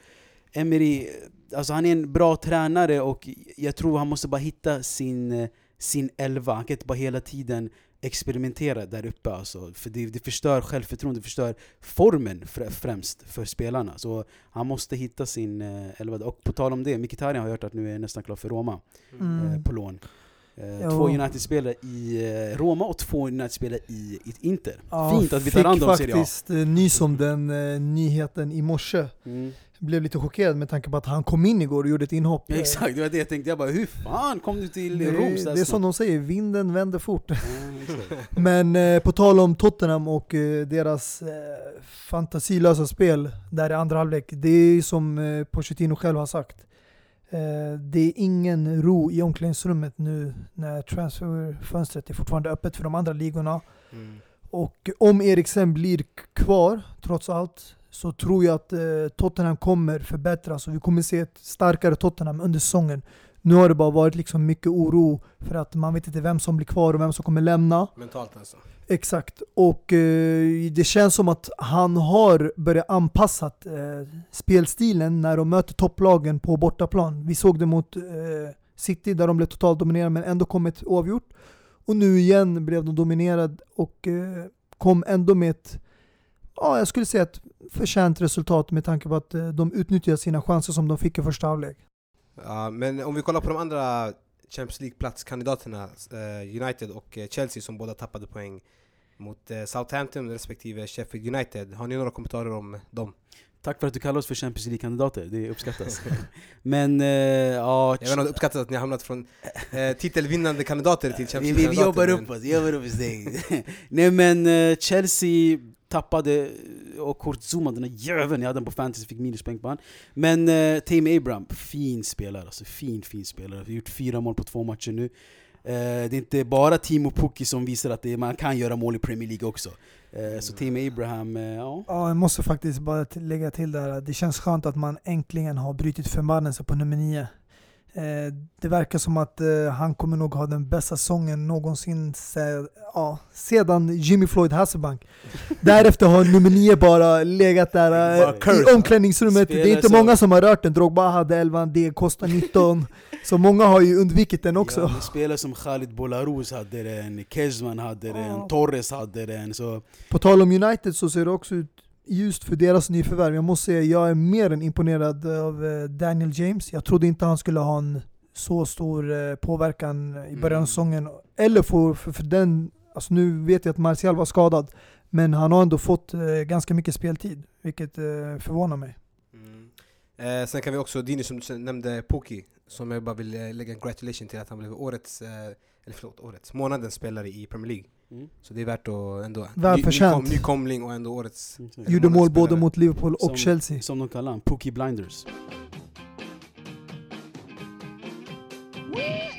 Emery, alltså han är en bra tränare och jag tror han måste bara hitta sin, sin elva. Han kan inte bara hela tiden experimentera där uppe alltså. För det, det förstör självförtroende, det förstör formen fr- främst för spelarna. Så han måste hitta sin eh, elva. Och på tal om det, Mkhitaryan har jag hört att nu är nästan klar för Roma Mm. eh, på lån. Eh, två United-spelare i eh, Roma och två United-spelare i, i Inter. Ja, Fint att vi tar hand om Fick Serie A. faktiskt eh, nys om den eh, nyheten i morse. Mm. Blev lite chockerad med tanke på att han kom in igår och gjorde ett inhopp. Ja, exakt, det var det jag tänkte. Jag bara, hur fan kom du till Det, Rom det är som de säger, vinden vänder fort. Exakt. Men eh, på tal om Tottenham och eh, deras fantasilösa spel där i andra halvlek. Det är som Pochettino själv har sagt. Eh, det är ingen ro i omklädningsrummet nu när transferfönstret är fortfarande öppet för de andra ligorna. Mm. Och om Eriksen blir kvar, trots allt, så tror jag att eh, Tottenham kommer förbättras och vi kommer se ett starkare Tottenham under säsongen. Nu har det bara varit liksom mycket oro för att man vet inte vem som blir kvar och vem som kommer lämna. Mentalt alltså. Exakt, och eh, det känns som att han har börjat anpassa eh, spelstilen när de möter topplagen på bortaplan. Vi såg det mot eh, City där de blev totalt dominerade men ändå kom ett oavgjort. Och nu igen blev de dominerade och eh, kom ändå med ett, ja jag skulle säga ett förtjänt resultat med tanke på att eh, de utnyttjade sina chanser som de fick i första halvlek. Ja, men om vi kollar på de andra Champions League-platskandidaterna, eh, United och eh, Chelsea som båda tappade poäng mot eh, Southampton respektive Sheffield United. Har ni några kommentarer om dem? Tack för att du kallar oss för Champions League-kandidater, det uppskattas. Men eh, ja, Jag vet inte, uppskattat att ni har hamnat från eh, titelvinnande kandidater till vi, Champions vi, vi League-kandidater. jobbar men- upp oss, vi jobbar upp oss. det. Nej men eh, Chelsea tappade, och Kurt Zuma, den där jäveln, jag hade den på fantasy, fick minuspoäng på han. Men eh, Tame Abraham, fin spelare, alltså fin fin spelare. Har gjort fyra mål på två matcher nu. Eh, det är inte bara Timo Pukki som visar att det, man kan göra mål i Premier League också. Eh, så Tame Abraham, eh, ja. Ja, jag måste faktiskt bara lägga till där det känns skönt att man äntligen har brutit förbannelse på nummer nio. Eh, det verkar som att eh, han kommer nog ha den bästa säsongen någonsin se, ja, sedan Jimmy Floyd Hasselbank. Därefter har nummer nio bara legat där eh, i omklädningsrummet. Det är inte många som har rört den. Drogba hade 11, det kostar 19. Så många har ju undvikit den också. Ja, spelare som Khalid Bolarus hade den, Kezman hade den. Torres hade den. Så På tal om United så ser det också ut ljust för deras nyförvärv. Jag måste säga, jag är mer än imponerad av eh, Daniel James. Jag trodde inte han skulle ha en så stor eh, påverkan i början av Mm. säsongen. Eller för, för, för den, alltså nu vet jag att Martial var skadad. Men han har ändå fått eh, ganska mycket speltid, vilket förvånar mig. Mm. Eh, sen kan vi också, Dini som du nämnde, Puki, som jag bara vill lägga en gratulation till att han blev årets, eh, eller förlåt, årets, månadens spelare i Premier League. Mm. Så det är värt att ändå... Välförtjänt. Ny, nykom, nykomling och ändå årets... Eller Gjorde mål både mot Liverpool och Som- Chelsea. Som de kallar han, Pookie Blinders.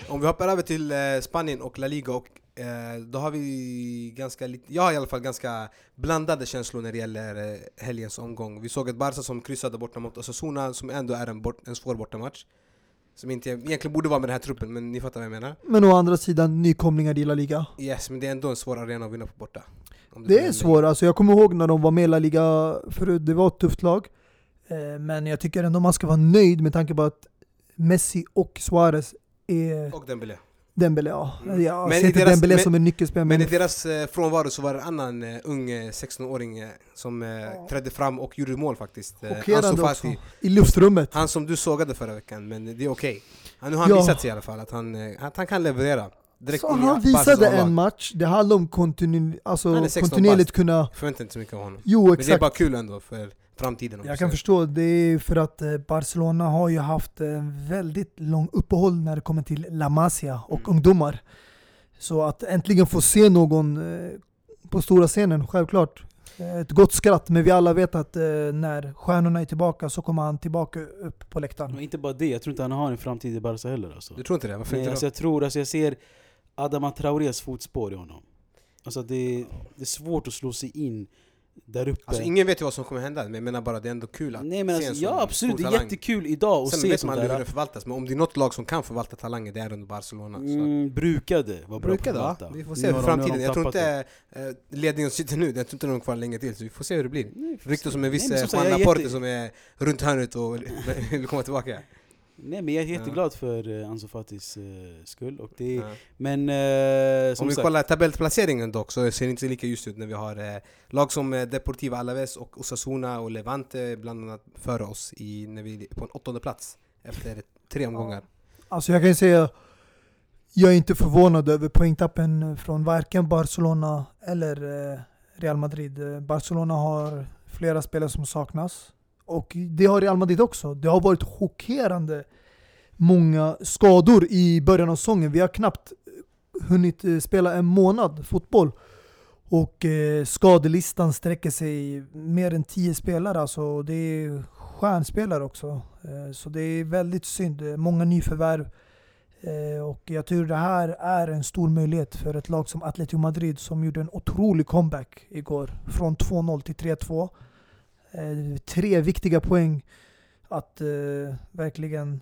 Om vi hoppar över till eh, Spanien och La Liga och eh, då har vi ganska lite, jag har i alla fall ganska blandade känslor när det gäller eh, helgens omgång. Vi såg ett Barca som kryssade borta mot Osasuna som ändå är en, bort, en svår bortamatch. Som inte egentligen borde vara med den här truppen, men ni fattar vad jag menar. Men å andra sidan nykomlingar i La Liga. Yes, men det är ändå en svår arena att vinna på borta. Det får är svårt, alltså jag kommer ihåg när de var med i La Liga förut, det var ett tufft lag. Eh, Men jag tycker ändå man ska vara nöjd med tanke på att Messi och Suarez är Och Dembélé. Dembélé, ja. Mm. Jag Men ser i inte deras- Dembélé men- som en nyckelspelare, Men men i deras eh, frånvaro så var det en annan eh, ung eh, 16-åring eh, som eh, trädde fram och gjorde mål faktiskt. Eh, chockerande också. I luftrummet. Han som du sågade förra veckan, men det är okej. Han, nu har han Ja. visat sig i alla fall att han, eh, att han kan leverera. Direkt Så han visade en match, det handlar om kontinu alltså är 16 kontinuerligt bast. kunna... Jag förväntar inte så mycket av honom. Jo Men det är exakt. bara kul ändå för framtiden. Jag kan förstå, det är för att eh, Barcelona har ju haft en väldigt lång uppehåll när det kommer till La Masia och Mm. ungdomar. Så att äntligen få se någon eh, på stora scenen, självklart. Eh, Ett gott skratt, men vi alla vet att eh, när stjärnorna är tillbaka så kommer han tillbaka upp på läktaren. inte bara det, jag tror inte han har en framtid i Barca heller alltså. Du tror inte det? Varför Nej, inte alltså jag tror, alltså jag ser Adama Traorés fotspår i honom. Alltså det, det är svårt att slå sig in där uppe. Alltså ingen vet ju vad som kommer hända, men jag menar bara det är ändå kul att Nej men se alltså, en sån ja absolut, det är talang. jättekul idag att Sen se vet man sånt aldrig hur det förvaltas, men om det är något lag som kan förvalta talanger, det är ändå Barcelona. Så. Mm, brukade vara bra Brukade på att förvalta. Vi får Nu se har för de- nu har de framtiden. Jag tror tappat inte eh, ledningen sitter nu, jag tror inte de är kvar länge till, så vi får se hur det blir. det. Ryktas som en viss Nej, men eh, som sagt, Juan jag är Laporte jätte- som är runt hörnet och vill komma tillbaka. Nej men jag är jätteglad för uh, Ansu Fatis uh, skull. Och det, Ja. Men uh, som Om vi sagt, kollar tabellplaceringen dock så ser det inte lika ljust ut när vi har eh, lag som eh, Deportiva Alaves och Osasuna och Levante bland annat före oss i, när vi är på en åttonde plats efter tre omgångar. Alltså jag kan ju säga, jag är inte förvånad över poängtappen från varken Barcelona eller eh, Real Madrid. Eh, Barcelona har flera spelare som saknas. Och det har Real Madrid också. Det har varit chockerande många skador i början av säsongen. Vi har knappt eh, hunnit eh, spela en månad fotboll. Och eh, skadelistan sträcker sig mer än 10 spelare. Alltså det är stjärnspelare också. Eh, så det är väldigt synd. Eh, många nyförvärv. Eh, och jag tror det här är en stor möjlighet för ett lag som Atletico Madrid som gjorde en otrolig comeback igår. Från 2-0 till 3-2. Eh, tre viktiga poäng att eh, verkligen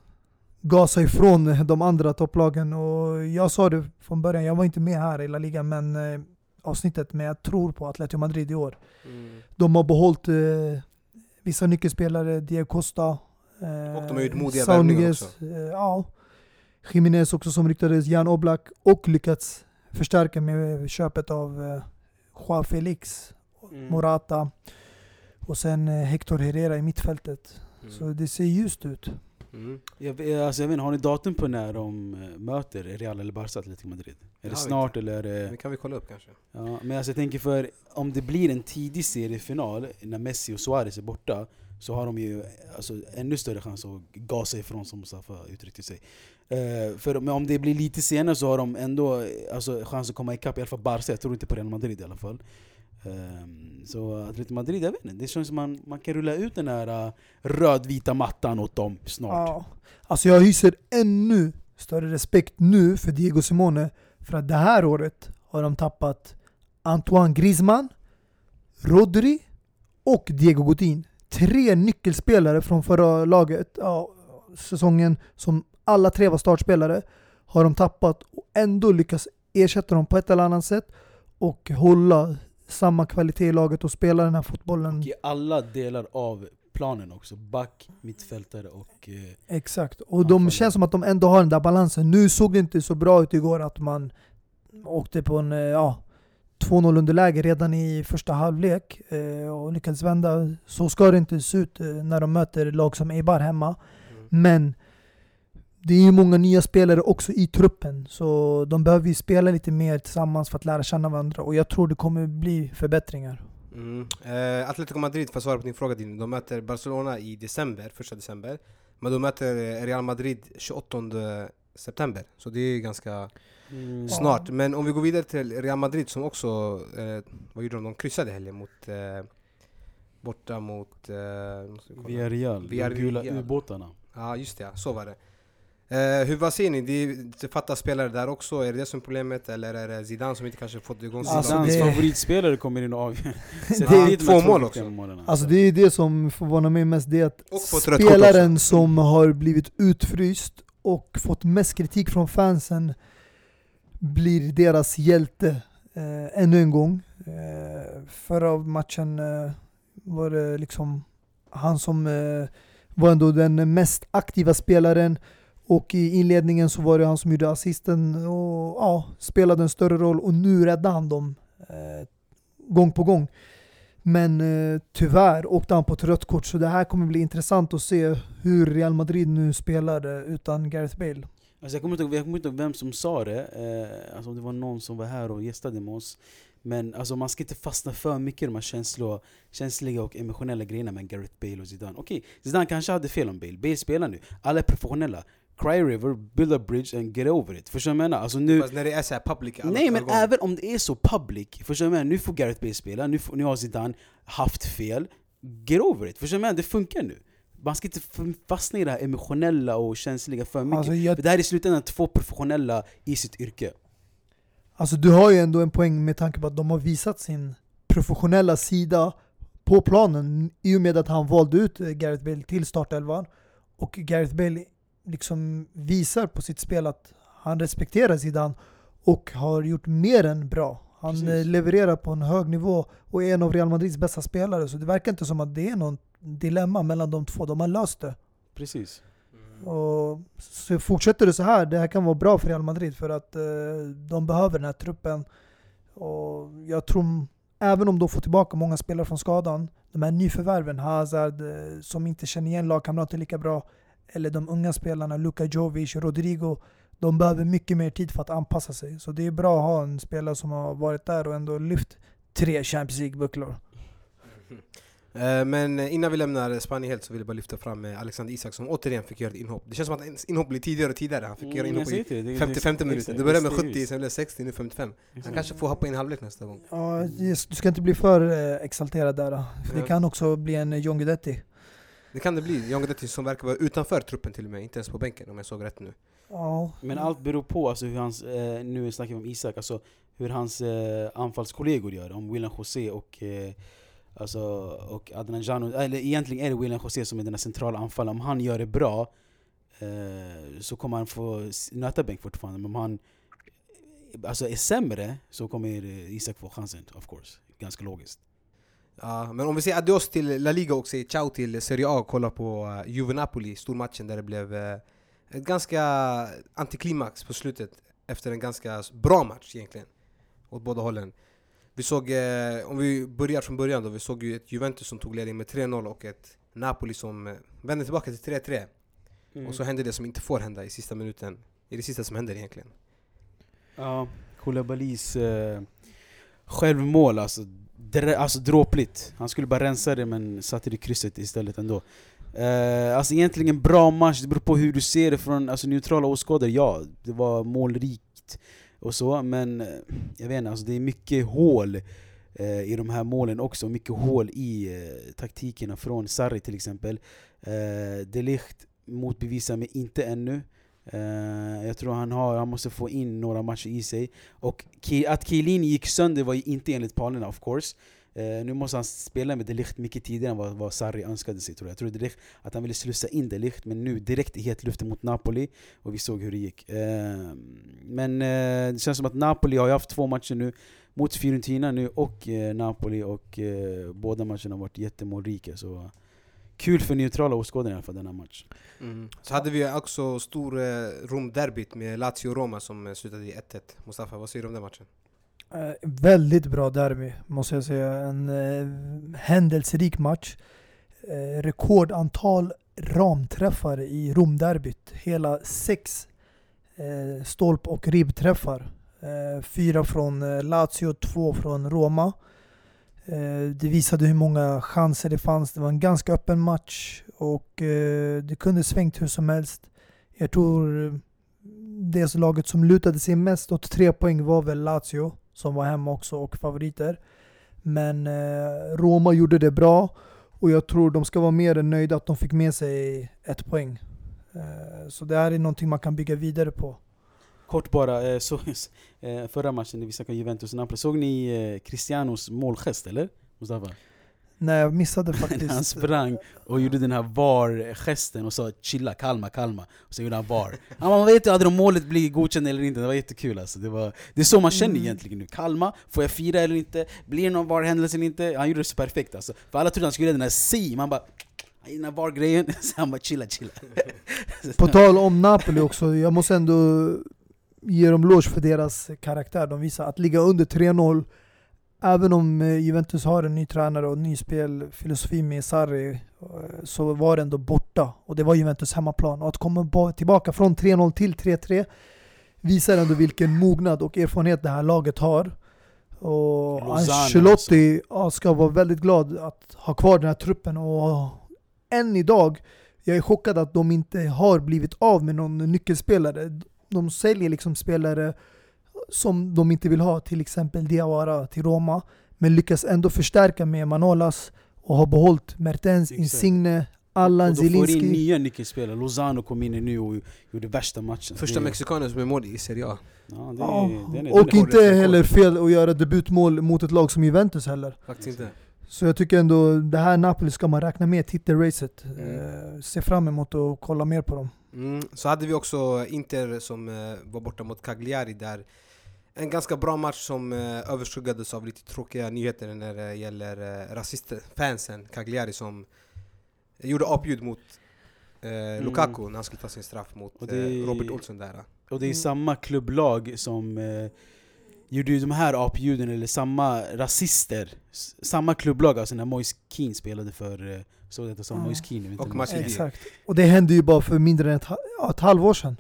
gasa ifrån de andra topplagen. Och jag sa det från början, jag var inte med här i La Liga men eh, avsnittet, men jag tror på Atletico Madrid i år. De har behållit eh, vissa nyckelspelare, Diego Costa. Eh, Och de har gjort modiga Niguez, också. Eh, ja. Jiménez också som ryktades, Jan Oblak och lyckats förstärka med köpet av eh, Joao Felix, Mm. Morata och sen eh, Hector Herrera i mittfältet. Så det ser ljust ut. Mm. Jag, alltså, jag inte, har ni datum på när de eh, möter Real eller Barca Atletico Madrid? Är Det snart eller är det... Det kan vi kolla upp kanske. Ja, men alltså jag tänker för om det blir en tidig seriefinal när Messi och Suarez är borta så har de ju alltså, ännu större chans att gasa ifrån som Mustafa uttryckte sig. Eh, för, men om det blir lite senare så har de ändå eh, alltså, chans att komma ikapp i alla fall Barca, jag tror inte på Real Madrid i alla fall. Um, så Atletico Madrid, jag vet inte, det känns som man, man kan rulla ut den här uh, rödvita mattan åt dem snart. Ja. Alltså jag hyser ännu större respekt nu för Diego Simone för att det här året har de tappat Antoine Griezmann, Rodri och Diego Godin. Tre nyckelspelare från förra laget, ja, säsongen som alla tre var startspelare, har de tappat och ändå lyckas ersätta dem på ett eller annat sätt och hålla samma kvalitet i laget och spela den här fotbollen. I alla delar av planen också, back, mittfältare och... Eh, Exakt, och de Anfallare. känns som att de ändå har den där balansen. Nu såg det inte så bra ut igår att man åkte på en eh, ja, 2-0 underläge redan i första halvlek eh, och lyckades vända. Så ska det inte se ut eh, när de möter lag som Eibar hemma. Mm. Men det är ju många nya spelare också i truppen, så de behöver ju spela lite mer tillsammans för att lära känna varandra. Och jag tror det kommer bli förbättringar. Mm. Eh, Atletico Madrid, för att svara på din fråga din, de möter Barcelona i december, första december. Men de möter eh, Real Madrid 28 september. Så det är ganska mm, snart. Men om vi går vidare till Real Madrid som också, eh, vad gjorde de? De kryssade helgen mot, eh, borta mot... Eh. Villarreal, de gula ubåtarna. Ja just det, ja, så var det. Eh, hur vad ser ni? Det, det fattas spelare där också, är det det som är problemet? Eller är det Zidane som inte kanske fått igång sitt Alltså, det- favoritspelare kommer in och avgör. Det- de två mål också. målen, Alltså det är det som förvånar mig mest, det är att spelaren som har blivit utfryst och fått mest kritik från fansen blir deras hjälte eh, ännu en gång. Eh, förra matchen eh, var det liksom han som eh, var ändå den mest aktiva spelaren och i inledningen så var det han som gjorde assisten och ja, spelade en större roll och nu räddade han dem eh, gång på gång. Men eh, tyvärr åkte han på ett rött kort så det här kommer bli intressant att se hur Real Madrid nu spelar eh, utan Gareth Bale. Alltså jag, kommer inte ihåg, jag kommer inte ihåg vem som sa det, eh, alltså om det var någon som var här och gästade med oss. Men alltså man ska inte fastna för mycket i de här känslo, känsliga och emotionella grejerna med Gareth Bale och Zidane. Okej, Zidane kanske hade fel om Bale, Bale spelar nu, alla är professionella. Cry River, build a bridge and get over it. Förstår du vad jag menar? Alltså nu, Fast när det är så här public Nej men ögon. även om det är så public, förstår du vad jag menar? Nu får Gareth Bale spela, nu, får, nu har Zidane haft fel. Get over it, förstår du vad jag menar? Det funkar nu. Man ska inte fastna i det här emotionella och känsliga för mycket. Alltså, jag, För det här är i slutändan två professionella i sitt yrke. alltså du har ju ändå en poäng med tanke på att de har visat sin professionella sida på planen i och med att han valde ut eh, Gareth Bale till startelvan. Och Gareth Bale liksom visar på sitt spel att han respekterar Zidane och har gjort mer än bra. Han Precis. eh, levererar på en hög nivå och är en av Real Madrids bästa spelare. Så det verkar inte som att det är något dilemma mellan de två. De har löst det. Precis. Och så fortsätter det så här, det här kan vara bra för Real Madrid för att eh, de behöver den här truppen. Och jag tror, även om de får tillbaka många spelare från skadan, de här nyförvärven, Hazard, eh, som inte känner igen lagkamrater lika bra, eller de unga spelarna, Luka Jovic, Rodrigo, de behöver mycket mer tid för att anpassa sig. Så det är bra att ha en spelare som har varit där och ändå lyft tre Champions League-bucklor. Eh, Men innan vi lämnar Spanien helt så vill jag bara lyfta fram eh, Alexander Isak som återigen fick göra ett inhopp. Det känns som att hans inhopp blir tidigare och tidigare. Han fick göra Mm, inhopp i säger det, det- 55 det- minuter. exakt, Det började med det är 70, just- sen blev det 60, nu 55. Han kanske får hoppa in halvlek nästa gång. Ja, du ska inte bli för eh, exalterad där. För. Det kan också bli en John Guidetti. Det kan det bli. Jan Guidetti som verkar vara utanför truppen till och med, inte ens på bänken om jag såg rätt nu. Ja. Men allt beror på alltså, hur hans, eh, nu snackar vi om Isak, alltså, hur hans eh, anfallskollegor gör. Om William José och, eh, alltså, och Adnan Jano, eller egentligen är det William José som är den här centrala anfallaren. Om han gör det bra eh, så kommer han få nöta bänk fortfarande. Men om han alltså, är sämre så kommer eh, Isak få chansen, of course. Ganska logiskt. Ja, men om vi säger adios till La Liga och säger ciao till Serie A och kollar på uh, Juve Napoli, stormatchen där det blev uh, ett ganska antiklimax på slutet efter en ganska bra match egentligen. Åt båda hållen. Vi såg, eh, om vi börjar från början då, vi såg ju ett Juventus som tog ledning med 3-0 och ett Napoli som eh, vände tillbaka till 3-3. Och så hände det som inte får hända i sista minuten. Det är det sista som händer egentligen. Ja, Koulibalys eh, självmål alltså, dr- alltså dråpligt. Han skulle bara rensa det men satte det i krysset istället ändå. Uh, alltså egentligen bra match, det beror på hur du ser det från alltså, neutrala åskådare. Ja, det var målrikt och så, men eh, jag vet inte, alltså, det är mycket hål uh, i de här målen också. Mycket hål i uh, taktikerna från Sarri till exempel. Uh, Delicht motbevisar mig inte ännu. Uh, jag tror han, har, han måste få in några matcher i sig. Och Ki- att Chiellini gick sönder var ju inte enligt planerna of course. Uh, nu måste han spela med De Ligt mycket tidigare än vad, vad Sarri önskade sig tror jag. Jag tror Delicht, att han ville slussa in De Ligt, men nu direkt i het luften mot Napoli. Och vi såg hur det gick. Uh, men det känns som att Napoli har ju haft två matcher nu. Mot Fiorentina nu och Napoli och båda matcherna har varit jättemålrika. Så kul för neutrala åskådare i alla fall denna match. Så hade vi också stor eh, Rom-derbyt med Lazio och Roma som eh, slutade i 1-1. Mustafa, vad säger du om den matchen? Eh, väldigt bra derby, måste jag säga. En eh, händelserik match. Eh, rekordantal ramträffar i Romderbyt. Hela sex eh, stolp och ribbträffar. Eh, fyra från eh, Lazio, två från Roma. Eh, det visade hur många chanser det fanns. Det var en ganska öppen match och eh, det kunde svängt hur som helst. Jag tror eh, det laget som lutade sig mest åt tre poäng var väl Lazio som var hemma också och favoriter. Men Roma gjorde det bra och jag tror de ska vara mer än nöjda att de fick med sig ett poäng. Så det här är någonting man kan bygga vidare på. Kort bara, eh, så, eh, förra matchen när vi snackade Juventus och Napoli, såg ni eh, Cristianos målgest eller? Mustafa? Nej, jag missade När han faktiskt. sprang och gjorde den här VAR-gesten och sa 'chilla, kalma, kalma' och sen gjorde han VAR. Han man vet ju aldrig om målet blir godkänt eller inte, det var jättekul alltså. Det, var, det är så man känner Mm. egentligen nu. Kalma, får jag fira eller inte? Blir det någon VAR-händelse eller inte? Han gjorde det så perfekt alltså. För alla trodde han skulle göra den här si, man bara i den här VAR-grejen, så han bara chilla, chilla. På tal om Napoli också, jag måste ändå ge dem lås för deras karaktär. De visar att ligga under 3-0, även om eh, Juventus har en ny tränare och ny spelfilosofi med Sarri, eh, så var det ändå borta. Och det var Juventus hemmaplan. Och att komma ba- tillbaka från 3-0 till 3-3 visar ändå vilken mognad och erfarenhet det här laget har. Och Lozano Ancelotti ja, ska vara väldigt glad att ha kvar den här truppen. Och än idag, jag är chockad att de inte har blivit av med någon nyckelspelare. De säljer liksom spelare som de inte vill ha, till exempel Diawara till Roma, men lyckas ändå förstärka med Manolas och har behållit Mertens, Exakt. Insigne, Allan och då får in nya nyckelspelare, Lozano kom in nu och gjorde värsta matchen. Första det, mexikanen som är mål i Serie A. ja, det, Ja, den är- den och är inte heller fel att göra debutmål mot ett lag som Juventus heller. Faktiskt inte. Så jag tycker ändå, det här Napoli ska man räkna med titelracet. Mm. Eh, se fram emot att kolla mer på dem. Mm. Så hade vi också Inter som eh, var borta mot Cagliari där en ganska bra match som eh, överskuggades av lite tråkiga nyheter när det gäller eh, rasistfansen Cagliari som gjorde apljud mot eh, Lukaku när han skulle ta sin straff mot Och det- eh, Robert Olsson där. Och det är Mm. samma klubblag som eh, gjorde ju de här apljuden, eller samma rasister. Samma klubblag alltså när Moise Keane spelade för, eh, såg det som inte Och Martin- Exakt. Och det hände ju bara för mindre än ett, ja, ett halvår sedan.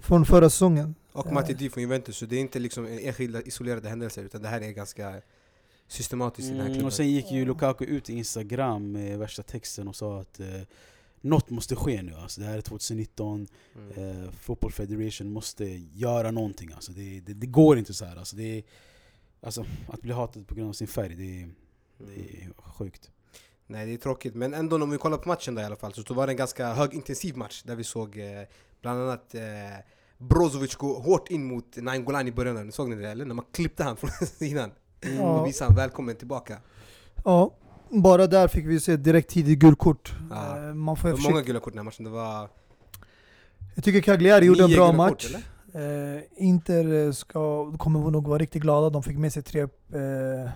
Från förra säsongen. Och. Matuidi från Juventus, så det är inte liksom enskilda isolerade händelser utan det här är ganska systematiskt i den här Mm, klubben. och sen gick ju Lukaku ut i Instagram med värsta texten och sa att eh, något måste ske nu. Alltså, det här är 2019, Mm. eh, Football Federation måste göra någonting. Alltså, det, det, det går inte så här. Alltså, det alltså, att bli hatad på grund av sin färg, det är, det Mm. är sjukt. Nej det är tråkigt, men ändå om vi kollar på matchen där i alla fall så var det en ganska högintensiv match där vi såg eh, bland annat eh, Brozovic gå hårt in mot Nainggolan i början, såg ni det eller? När man klippte han från sidan Ja. och visade han välkommen tillbaka. Ja, bara där fick vi se direkt tidigt gult. Ja. Eh, Man Det får var försöka, många gula kort den här matchen, det var jag tycker Cagliari gjorde en bra match. kort, eller? Eh, Inter ska, kommer nog vara riktigt glada. De fick med sig tre eh,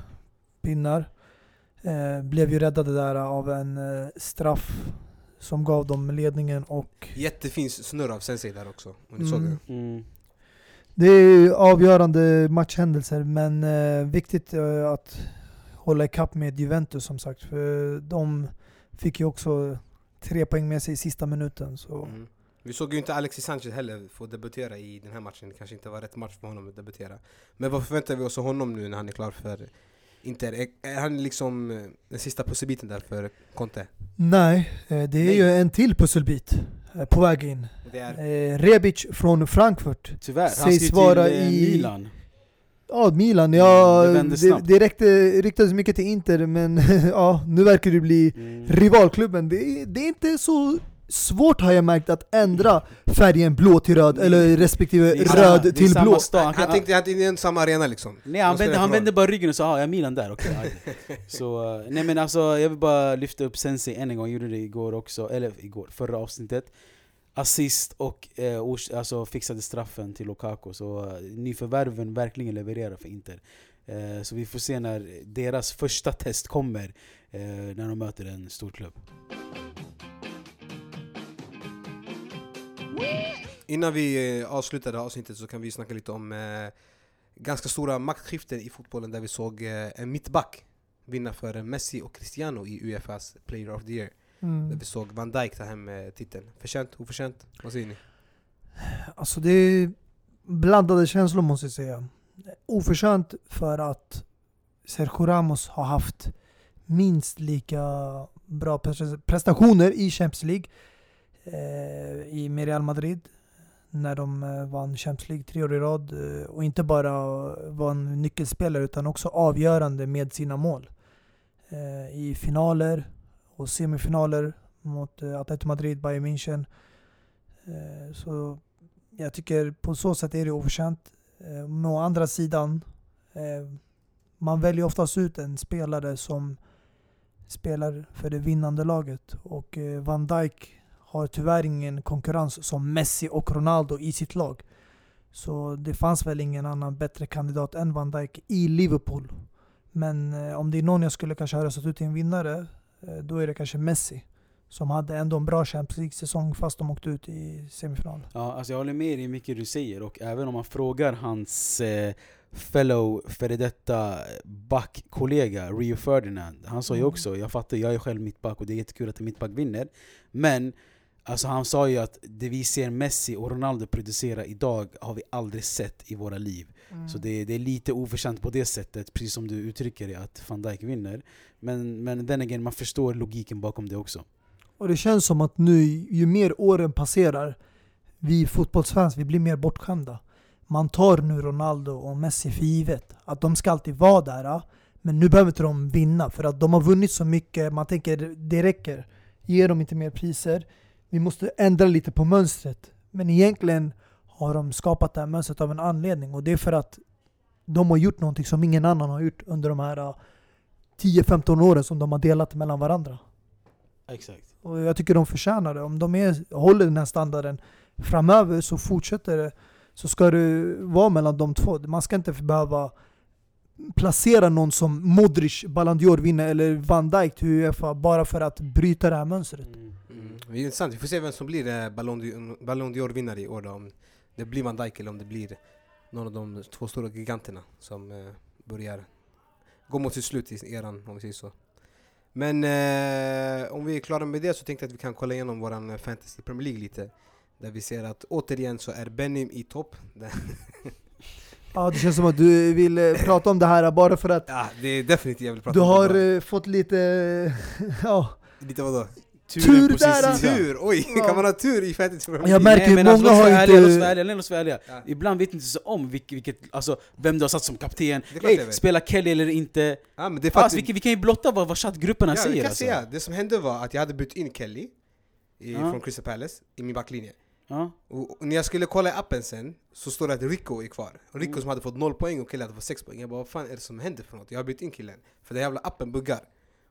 pinnar. Eh, blev ju räddade där av en eh, straff som gav dem ledningen och Jättefin snurr av Sensei där också, om ni såg Mm. det. Mm. det är ju avgörande matchhändelser men eh, viktigt eh, att hålla ikapp med Juventus som sagt. För de fick ju också tre poäng med sig i sista minuten. Så. Mm. Vi såg ju inte Alexis Sanchez heller få debutera i den här matchen, det kanske inte var rätt match för honom att debutera. Men vad förväntar vi oss av honom nu när han är klar för Inter? Är, han liksom eh, den sista pusselbiten där för Conte? Nej, eh, det är Nej. ju en till pusselbit eh, på väg in. Det är, Rebic från Frankfurt. Tyvärr, han Sägs ju vara till i- Milan. Ja, Milan. Ja, Mm, det vände det, snabbt. det räckte, ryktades mycket till Inter, men ja, nu verkar det bli Mm. rivalklubben. Det, det är inte så svårt har jag märkt att ändra färgen blå till röd, Nej. eller respektive Det är samma- röd det är till samma blå. stad. Han, han, tänkte att det är en samma arena liksom. nej, han, vände, han vände bara ryggen och sa ah, jag är Milan där, okej. aj." Så, eh, nej men alltså jag vill bara lyfta upp Sensei än en gång, jag gjorde det igår också, eller igår, förra avsnittet Assist och eh, ors- alltså, fixade straffen till Lukaku, så eh, nyförvärven verkligen levererar för Inter eh, Så vi får se när deras första test kommer, när de möter en stor klubb Innan vi eh, avslutar det här avsnittet så kan vi snacka lite om eh, ganska stora maktskiften i fotbollen där vi såg eh, en mittback vinna för Messi och Cristiano i Uefas Player of the Year. Där Mm. vi såg Van Dijk ta hem eh, titeln. Förtjänt, oförtjänt? Vad säger ni? Alltså det är blandade känslor måste jag säga. Oförtjänt för att Sergio Ramos har haft minst lika bra pres- prestationer i Champions League eh, i Real Madrid när de eh, vann Champions League tre år i rad eh, och inte bara var en nyckelspelare utan också avgörande med sina mål. Eh, I finaler och semifinaler mot Atletico Madrid, Bayern München. Så jag tycker på så sätt är det oförtjänt. Men å andra sidan, man väljer oftast ut en spelare som spelar för det vinnande laget. Och Van Dijk har tyvärr ingen konkurrens som Messi och Ronaldo i sitt lag. Så det fanns väl ingen annan bättre kandidat än Van Dijk i Liverpool. Men eh, om det är någon jag skulle kanske ha röstat ut till en vinnare, eh, då är det kanske Messi. Som hade ändå en bra Champions League-säsong fast de åkte ut i semifinal. Ja, alltså jag håller med dig i mycket du säger och även om man frågar hans eh, fellow före detta backkollega Rio Ferdinand Han sa ju Mm. också, jag fattar, jag är själv mittback och det är jättekul att en mittback vinner Men alltså han sa ju att det vi ser Messi och Ronaldo producera idag har vi aldrig sett i våra liv Så det, det är lite oförtjänt på det sättet, precis som du uttrycker det, att van Dijk vinner Men, men den again, man förstår logiken bakom det också Och det känns som att nu, ju mer åren passerar, vi fotbollsfans, vi blir mer bortskämda. Man tar nu Ronaldo och Messi för givet. Att de ska alltid vara där. Men nu behöver inte de vinna, för att de har vunnit så mycket. Man tänker, det räcker. Ge dem inte mer priser. Vi måste ändra lite på mönstret. Men egentligen har de skapat det här mönstret av en anledning. Och det är för att de har gjort någonting som ingen annan har gjort under de här ja, 10-15 åren som de har delat mellan varandra. Exakt Och jag tycker de förtjänar det. Om de är, håller den här standarden framöver så fortsätter det. Så ska det vara mellan de två. Man ska inte behöva placera någon som Modric, Ballon d'Or vinner eller Van Dijk till Uefa bara för att bryta det här mönstret. mm. Mm. Det är intressant, vi får se vem som blir eh, Ballon d'Or- Ballon d'Or-vinnare i år då. Om det blir Van Dijk eller om det blir någon av de två stora giganterna som eh, börjar gå mot sitt slut i eran, om vi säger så. Men eh, om vi är klara med det så tänkte jag att vi kan kolla igenom våran eh, Fantasy Premier League lite. Där vi ser att återigen så är Benim i topp. Ja, det känns som att du vill prata om det här bara för att ja, det är definitivt jag vill prata du om. har det bara. eh, fått lite... Ja, Lite vadå? Tur på sin där, sida. Tur! Oj, Ja. kan man ha tur i Premier Jag märker Nej, men alltså, många oss har inte- ärliga, låt oss vara ärliga, låt oss vara ärliga. Ja. Ibland vet inte så om vilket, vilket, alltså, vem du har satt som kapten. Hey, spelar Kelly eller inte? Ja, men det att vi, kan- vi kan ju blotta vad, vad chattgrupperna Ja, jag säger kan alltså. säga, det som hände var att jag hade bytt in Kelly i, Ja. från Crystal Palace i min backlinje. Ja. Och, och när jag skulle kolla i appen sen så står det att Rico är kvar. Och Rico Mm. som hade fått 0 poäng och Kelly hade fått 6 poäng. Jag bara vad fan är det som händer för något? Jag har bytt in killen. För den jävla appen buggar.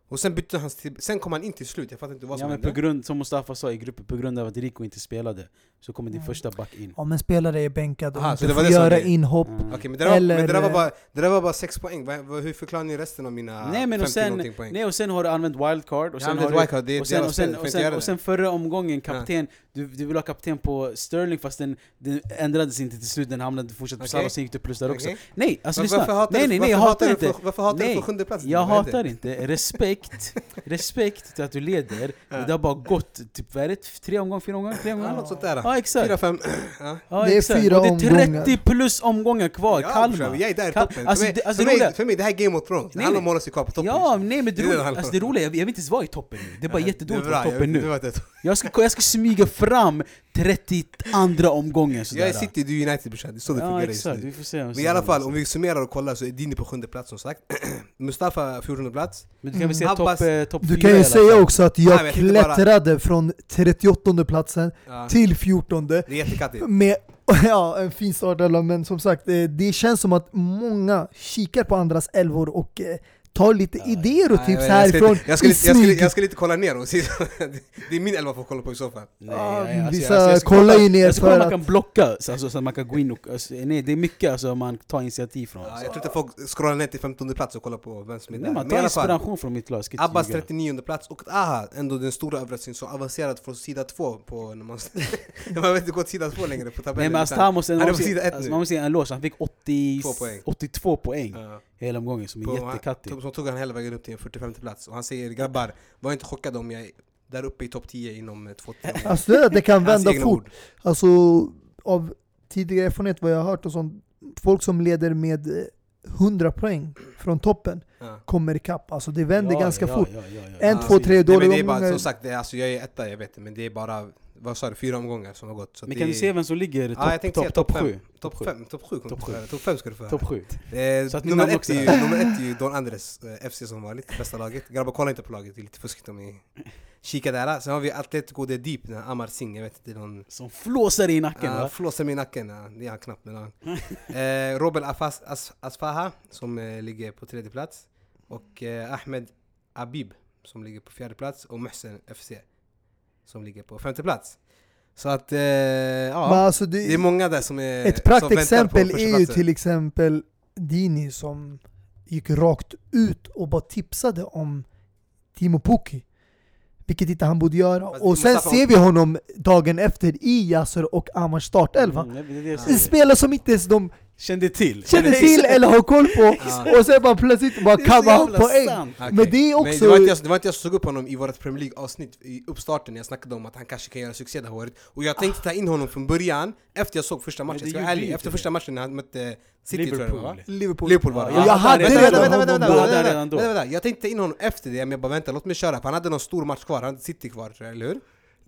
Och sen bytte han till, sen kom han in till slut, jag fattar inte vad Ja som men på hände. grund, som Mustafa sa i gruppen, på grund av att Rico inte spelade Så kommer din Mm. första back in om en spelare är bänkad och Aha, så inte det var får göra inhopp. Mm. Okej men det där, var, Eller- men det, där var bara, det där var bara 6 poäng. Hur förklarar ni resten av mina Nej, men och 50 sen- någonting poäng? Nej och sen har du använt wildcard och Ja, sen, har du, wildcard, det och sen, och sen, och sen, och sen förra omgången kapten, du, du vill ha kapten på Sterling fast den, den ändrades inte till slut, den hamnade fortsatt på Okej. Salah så gick det plus där också. Nej, alltså lyssna! varför hatar nej du- nej nej, jag hatar du inte! för- Varför hatar du Nej, för sjunde plats? Jag hatar inte, respekt, respekt till att du leder, men det har bara gått typ, vad är det? Tre omgångar, fyra omgångar? Tre Ja, omgångar? något sånt där. Ja exakt! Fyra, fem. Ja. Ja, Det är exakt. fyra och det är 30 omgångar. plus omgångar kvar, Ja, Kalmar! Jag är där i toppen. alltså, för, mig, det- alltså, för, mig, roliga- för mig, det här är Game of Thrones. Det Nej, handlar om att hålla sig kvar på toppen. Ja, nej men det, Det alltså, det roliga, jag, jag vill inte ens vara i toppen nu Det är bara jättedåligt Det är att vara i toppen jag, nu jag ska, jag ska smyga fram 32 omgången sådär Jag är City, du är United brorsan. Det är så det Ja fungerar just nu. vi får se Men i alla fall, om vi summerar och kollar så är Dini på sjunde plats som sagt. Mustafa 14 plats. Men du kan väl säga topp eh, top Du kan ju säga också att jag klättrade från 38 platsen Ja. till 14 Det är jättekattigt. med ja, en fin startelva, men som sagt, eh, det känns som att många kikar på andras elvor och tar lite Ja, idéer och Nej, tips jag- jag ska- härifrån jag jag, jag skulle inte kolla ner och se Det är min elva att kolla på i så fall. Nej, Ja, ja, ja, alltså, vissa ska kollar kolla- ju ner ska för om man att- kan blocka, så, alltså, så att man kan gå in och... Alltså, nej, det är mycket alltså, man tar initiativ från Ja, jag tror inte folk scrollar ner till 15 plats och kollar på vem som är Nej, där. man tar inspiration från mitt lag, ska inte Abbas ljuga. 39 plats och Aha, ändå den stora överraskningen som avancerat från sida 2 på när man... man vet inte gå till sida 2 längre på tabellen. Nej men alltså, han måste, Han är man på sida ett alltså, nu. man måste ge en eloge, han fick 80, Två poäng. 82 poäng. Hela omgången som är På- jättekattig Som tog han hela vägen upp till en 45 plats och han säger grabbar, var inte chockade om jag är där uppe i topp 10 inom eh, två tre år." Alltså det, det kan vända fort. ord. Alltså av tidigare erfarenhet vad jag har hört och sånt, folk som leder med eh, 100 poäng från toppen Ja. kommer ikapp. Alltså det vänder Ja, ganska ja, fort. ja, ja, ja. En, två, tre Nej, dåliga men det är bara, omgångar. som sagt, det är, alltså, jag är etta, jag vet det, men det är bara, vad sa du, fyra omgångar som har gått. Så Men det kan du är- se vem som ligger topp säga top, topp top fem. 7? Topp 5, topp 7 kommer Topp du få sju. höra. Topp 5 ska du få höra. Topp 7 Eh, Så nummer, ett är ju, nummer ett är ju Don Andres eh, FC som vanligt, bästa laget. Grabbar kolla inte på laget, det är lite fuskigt om ni kikar där. Sen har vi Atletico de Deep, den Amar Singh, jag vet inte, det någon Som flåsar i nacken Ja, va? flåsar mig i nacken, ja. det är han knappt men eh, Robel Afas, As, Asfaha som eh, ligger på tredje plats och eh, Ahmed Abib som ligger på fjärde plats och Mohsen FC som ligger på femte plats. Så att, eh, ja, alltså det är det, många där som är ett praktexempel är ju till exempel Dini som gick rakt ut och bara tipsade om Timo Pukki. Vilket inte han borde göra. Fast Och sen ser vi honom dagen efter i Yasser och Amars startelva. Mm, det är det jag En spelare som inte ens de Kände till! känner till eller har koll på. Och sen bara plötsligt bara Det är så kamma jävla poäng. Okej. Men det är också... Men det, var inte jag, det var inte jag som såg upp honom i vårt Premier League avsnitt i uppstarten när jag snackade om att han kanske kan göra succé det här året Och jag tänkte ta in honom från början, efter jag såg första matchen, jag ärlig, efter första matchen när han mötte City tror jag det var va? Liverpool. Liverpool. Liverpool var det. Ja, jag hade redan honom då. Jag tänkte ta in honom efter det, men jag bara vänta, låt mig köra, för han hade någon stor match kvar, han hade City kvar tror jag, eller hur?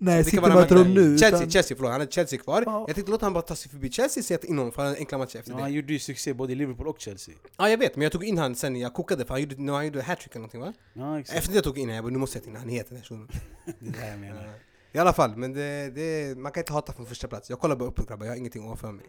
Nej, City möter han de mötte? nu. Chelsea, utan- Chelsea förlåt, han hade Chelsea kvar Ja. Jag tänkte låta han bara ta sig förbi Chelsea, jag tar in honom för han enkla matcher efter Ja, det han gjorde ju succé både i Liverpool och Chelsea Ja jag vet, men jag tog in han sen jag kokade för han gjorde, han gjorde hattrick eller någonting va? Ja exakt, Efter det jag tog in honom, jag bara nu måste jag ta in han heter den här det är det jag menar I alla fall, men det, det, man kan inte hata från första plats. Jag kollar bara uppåt grabbar, jag har ingenting ovanför mig.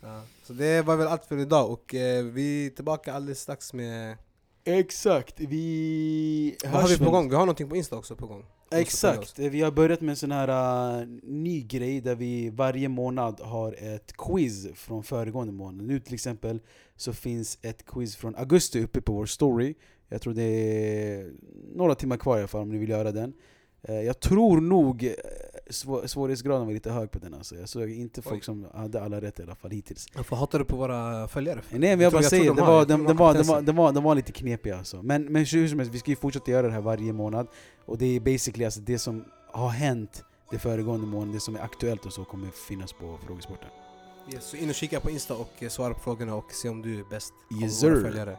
Ja. Så det var väl allt för idag och eh, vi är tillbaka alldeles strax med... Exakt, vi Vad har vi på gång? Vi har någonting på Insta också på gång. Exakt, vi har börjat med en sån här uh, ny grej där vi varje månad har ett quiz från föregående månad. Nu till exempel så finns ett quiz från augusti uppe på vår story. Jag tror det är några timmar kvar i alla fall om ni vill göra den. Eh, jag tror nog eh, svå- svårighetsgraden var lite hög på den alltså. Jag såg inte folk Oj. som hade alla rätt i alla fall hittills. Varför hatar du på våra följare? Nej men jag bara säger, de det var, de, de var, de, var, de, var, de var lite knepiga alltså. Men, men hur som helst, vi ska ju fortsätta göra det här varje månad. Och det är basically alltså det som har hänt det föregående månaden, det som är aktuellt och så kommer finnas på frågesporten. Yes, så in och kika på Insta och eh, svara på frågorna och se om du är bäst av Yes, våra sir. följare.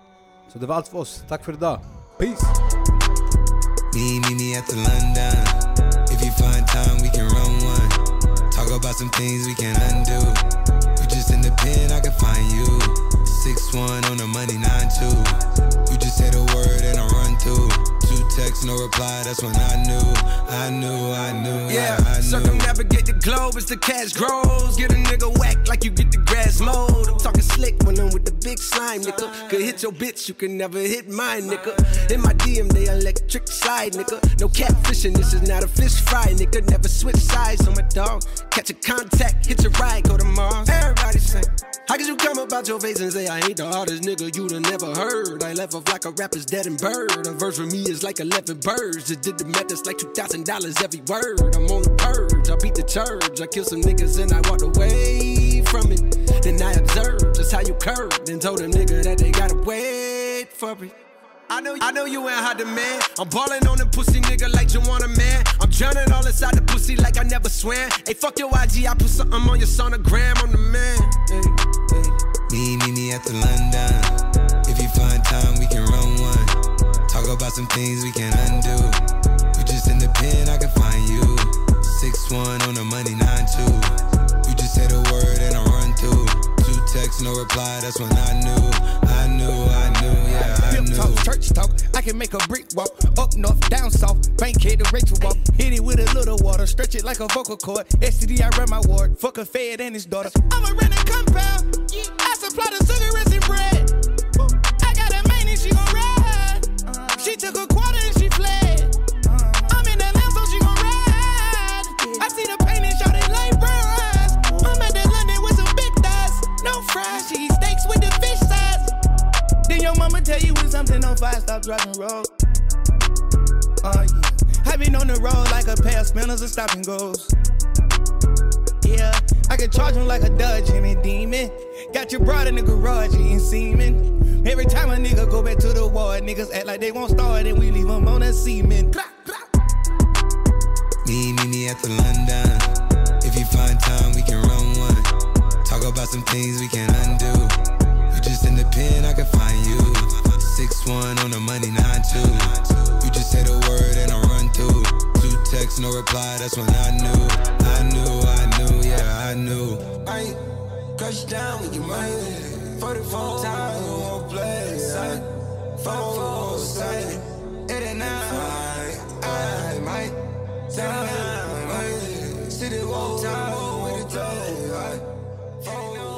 Så det var allt för oss. Tack för idag. Peace! Find time, we can run one. Talk about some things we can undo. You just in the pen, I can find you. Six one on the money, nine two. You just say the word and I run through. Two texts, no reply. That's when I knew, I knew, I knew, Yeah, I, I knew. circumnavigate the globe as the cash grows. Get a nigga whack like you get the grass mowed. I'm talking slick when I'm with the big slime, nigga. Could hit your bitch, you can never hit mine, nigga. In my DM, they electric slide, nigga. No catfishing, this is not a fish fry, nigga. Never switch sides on my dog. Catch a contact, hit your ride, go to Mars. Everybody sing. How could you come about your face and say I ain't the hardest nigga you'd have never heard? I left off like a rapper's dead and bird. A verse for me is like 11 birds. Just did the math, it's like $2,000 every word. I'm on the purge, I beat the church. I killed some niggas and I walked away from it. Then I observed just how you curved and told them nigga that they gotta wait for it. I know, I know you ain't hot man. I'm balling on them pussy nigga like you want a man. I'm drowning all inside the pussy like I never swam. Hey, fuck your IG, I put something on your sonogram. I'm the man. Hey, hey. Me, me, me at the London. If you find time, we can run one. Talk about some things we can undo. You just in the pen, I can find you. Six one on the money, nine two. You just say the word and I run through. Two texts, no reply. That's when I knew, I knew, I talk, church talk. I can make a brick walk. Up north, down south. Bankhead to Rachel walk. Hit it with a little water. Stretch it like a vocal cord. STD, I run my ward. Fuck a fed and his daughter. I'm a renting compound. I supply the cigarettes fire, stop driving road. Oh yeah. I been on the road like a pair of spinners and stopping goes. Yeah, I can charge him like a Dodge and demon. Got your broad in the garage eating semen. Every time a nigga go back to the ward, niggas act like they won't start and we leave them on a semen. Me, me, me at the London. If you find time, we can run one. Talk about some things we can undo. You just in the pen, I can find you. Six one on the money, nine two. You just say the word and I run through. Two texts, no reply. That's when I knew, I knew, I knew, yeah, I knew. I crush down with your money. Forty-four times, won't play. Son, phone, sight. It ain't I, I might. Time, might. City wall, time, with the toe. Phone.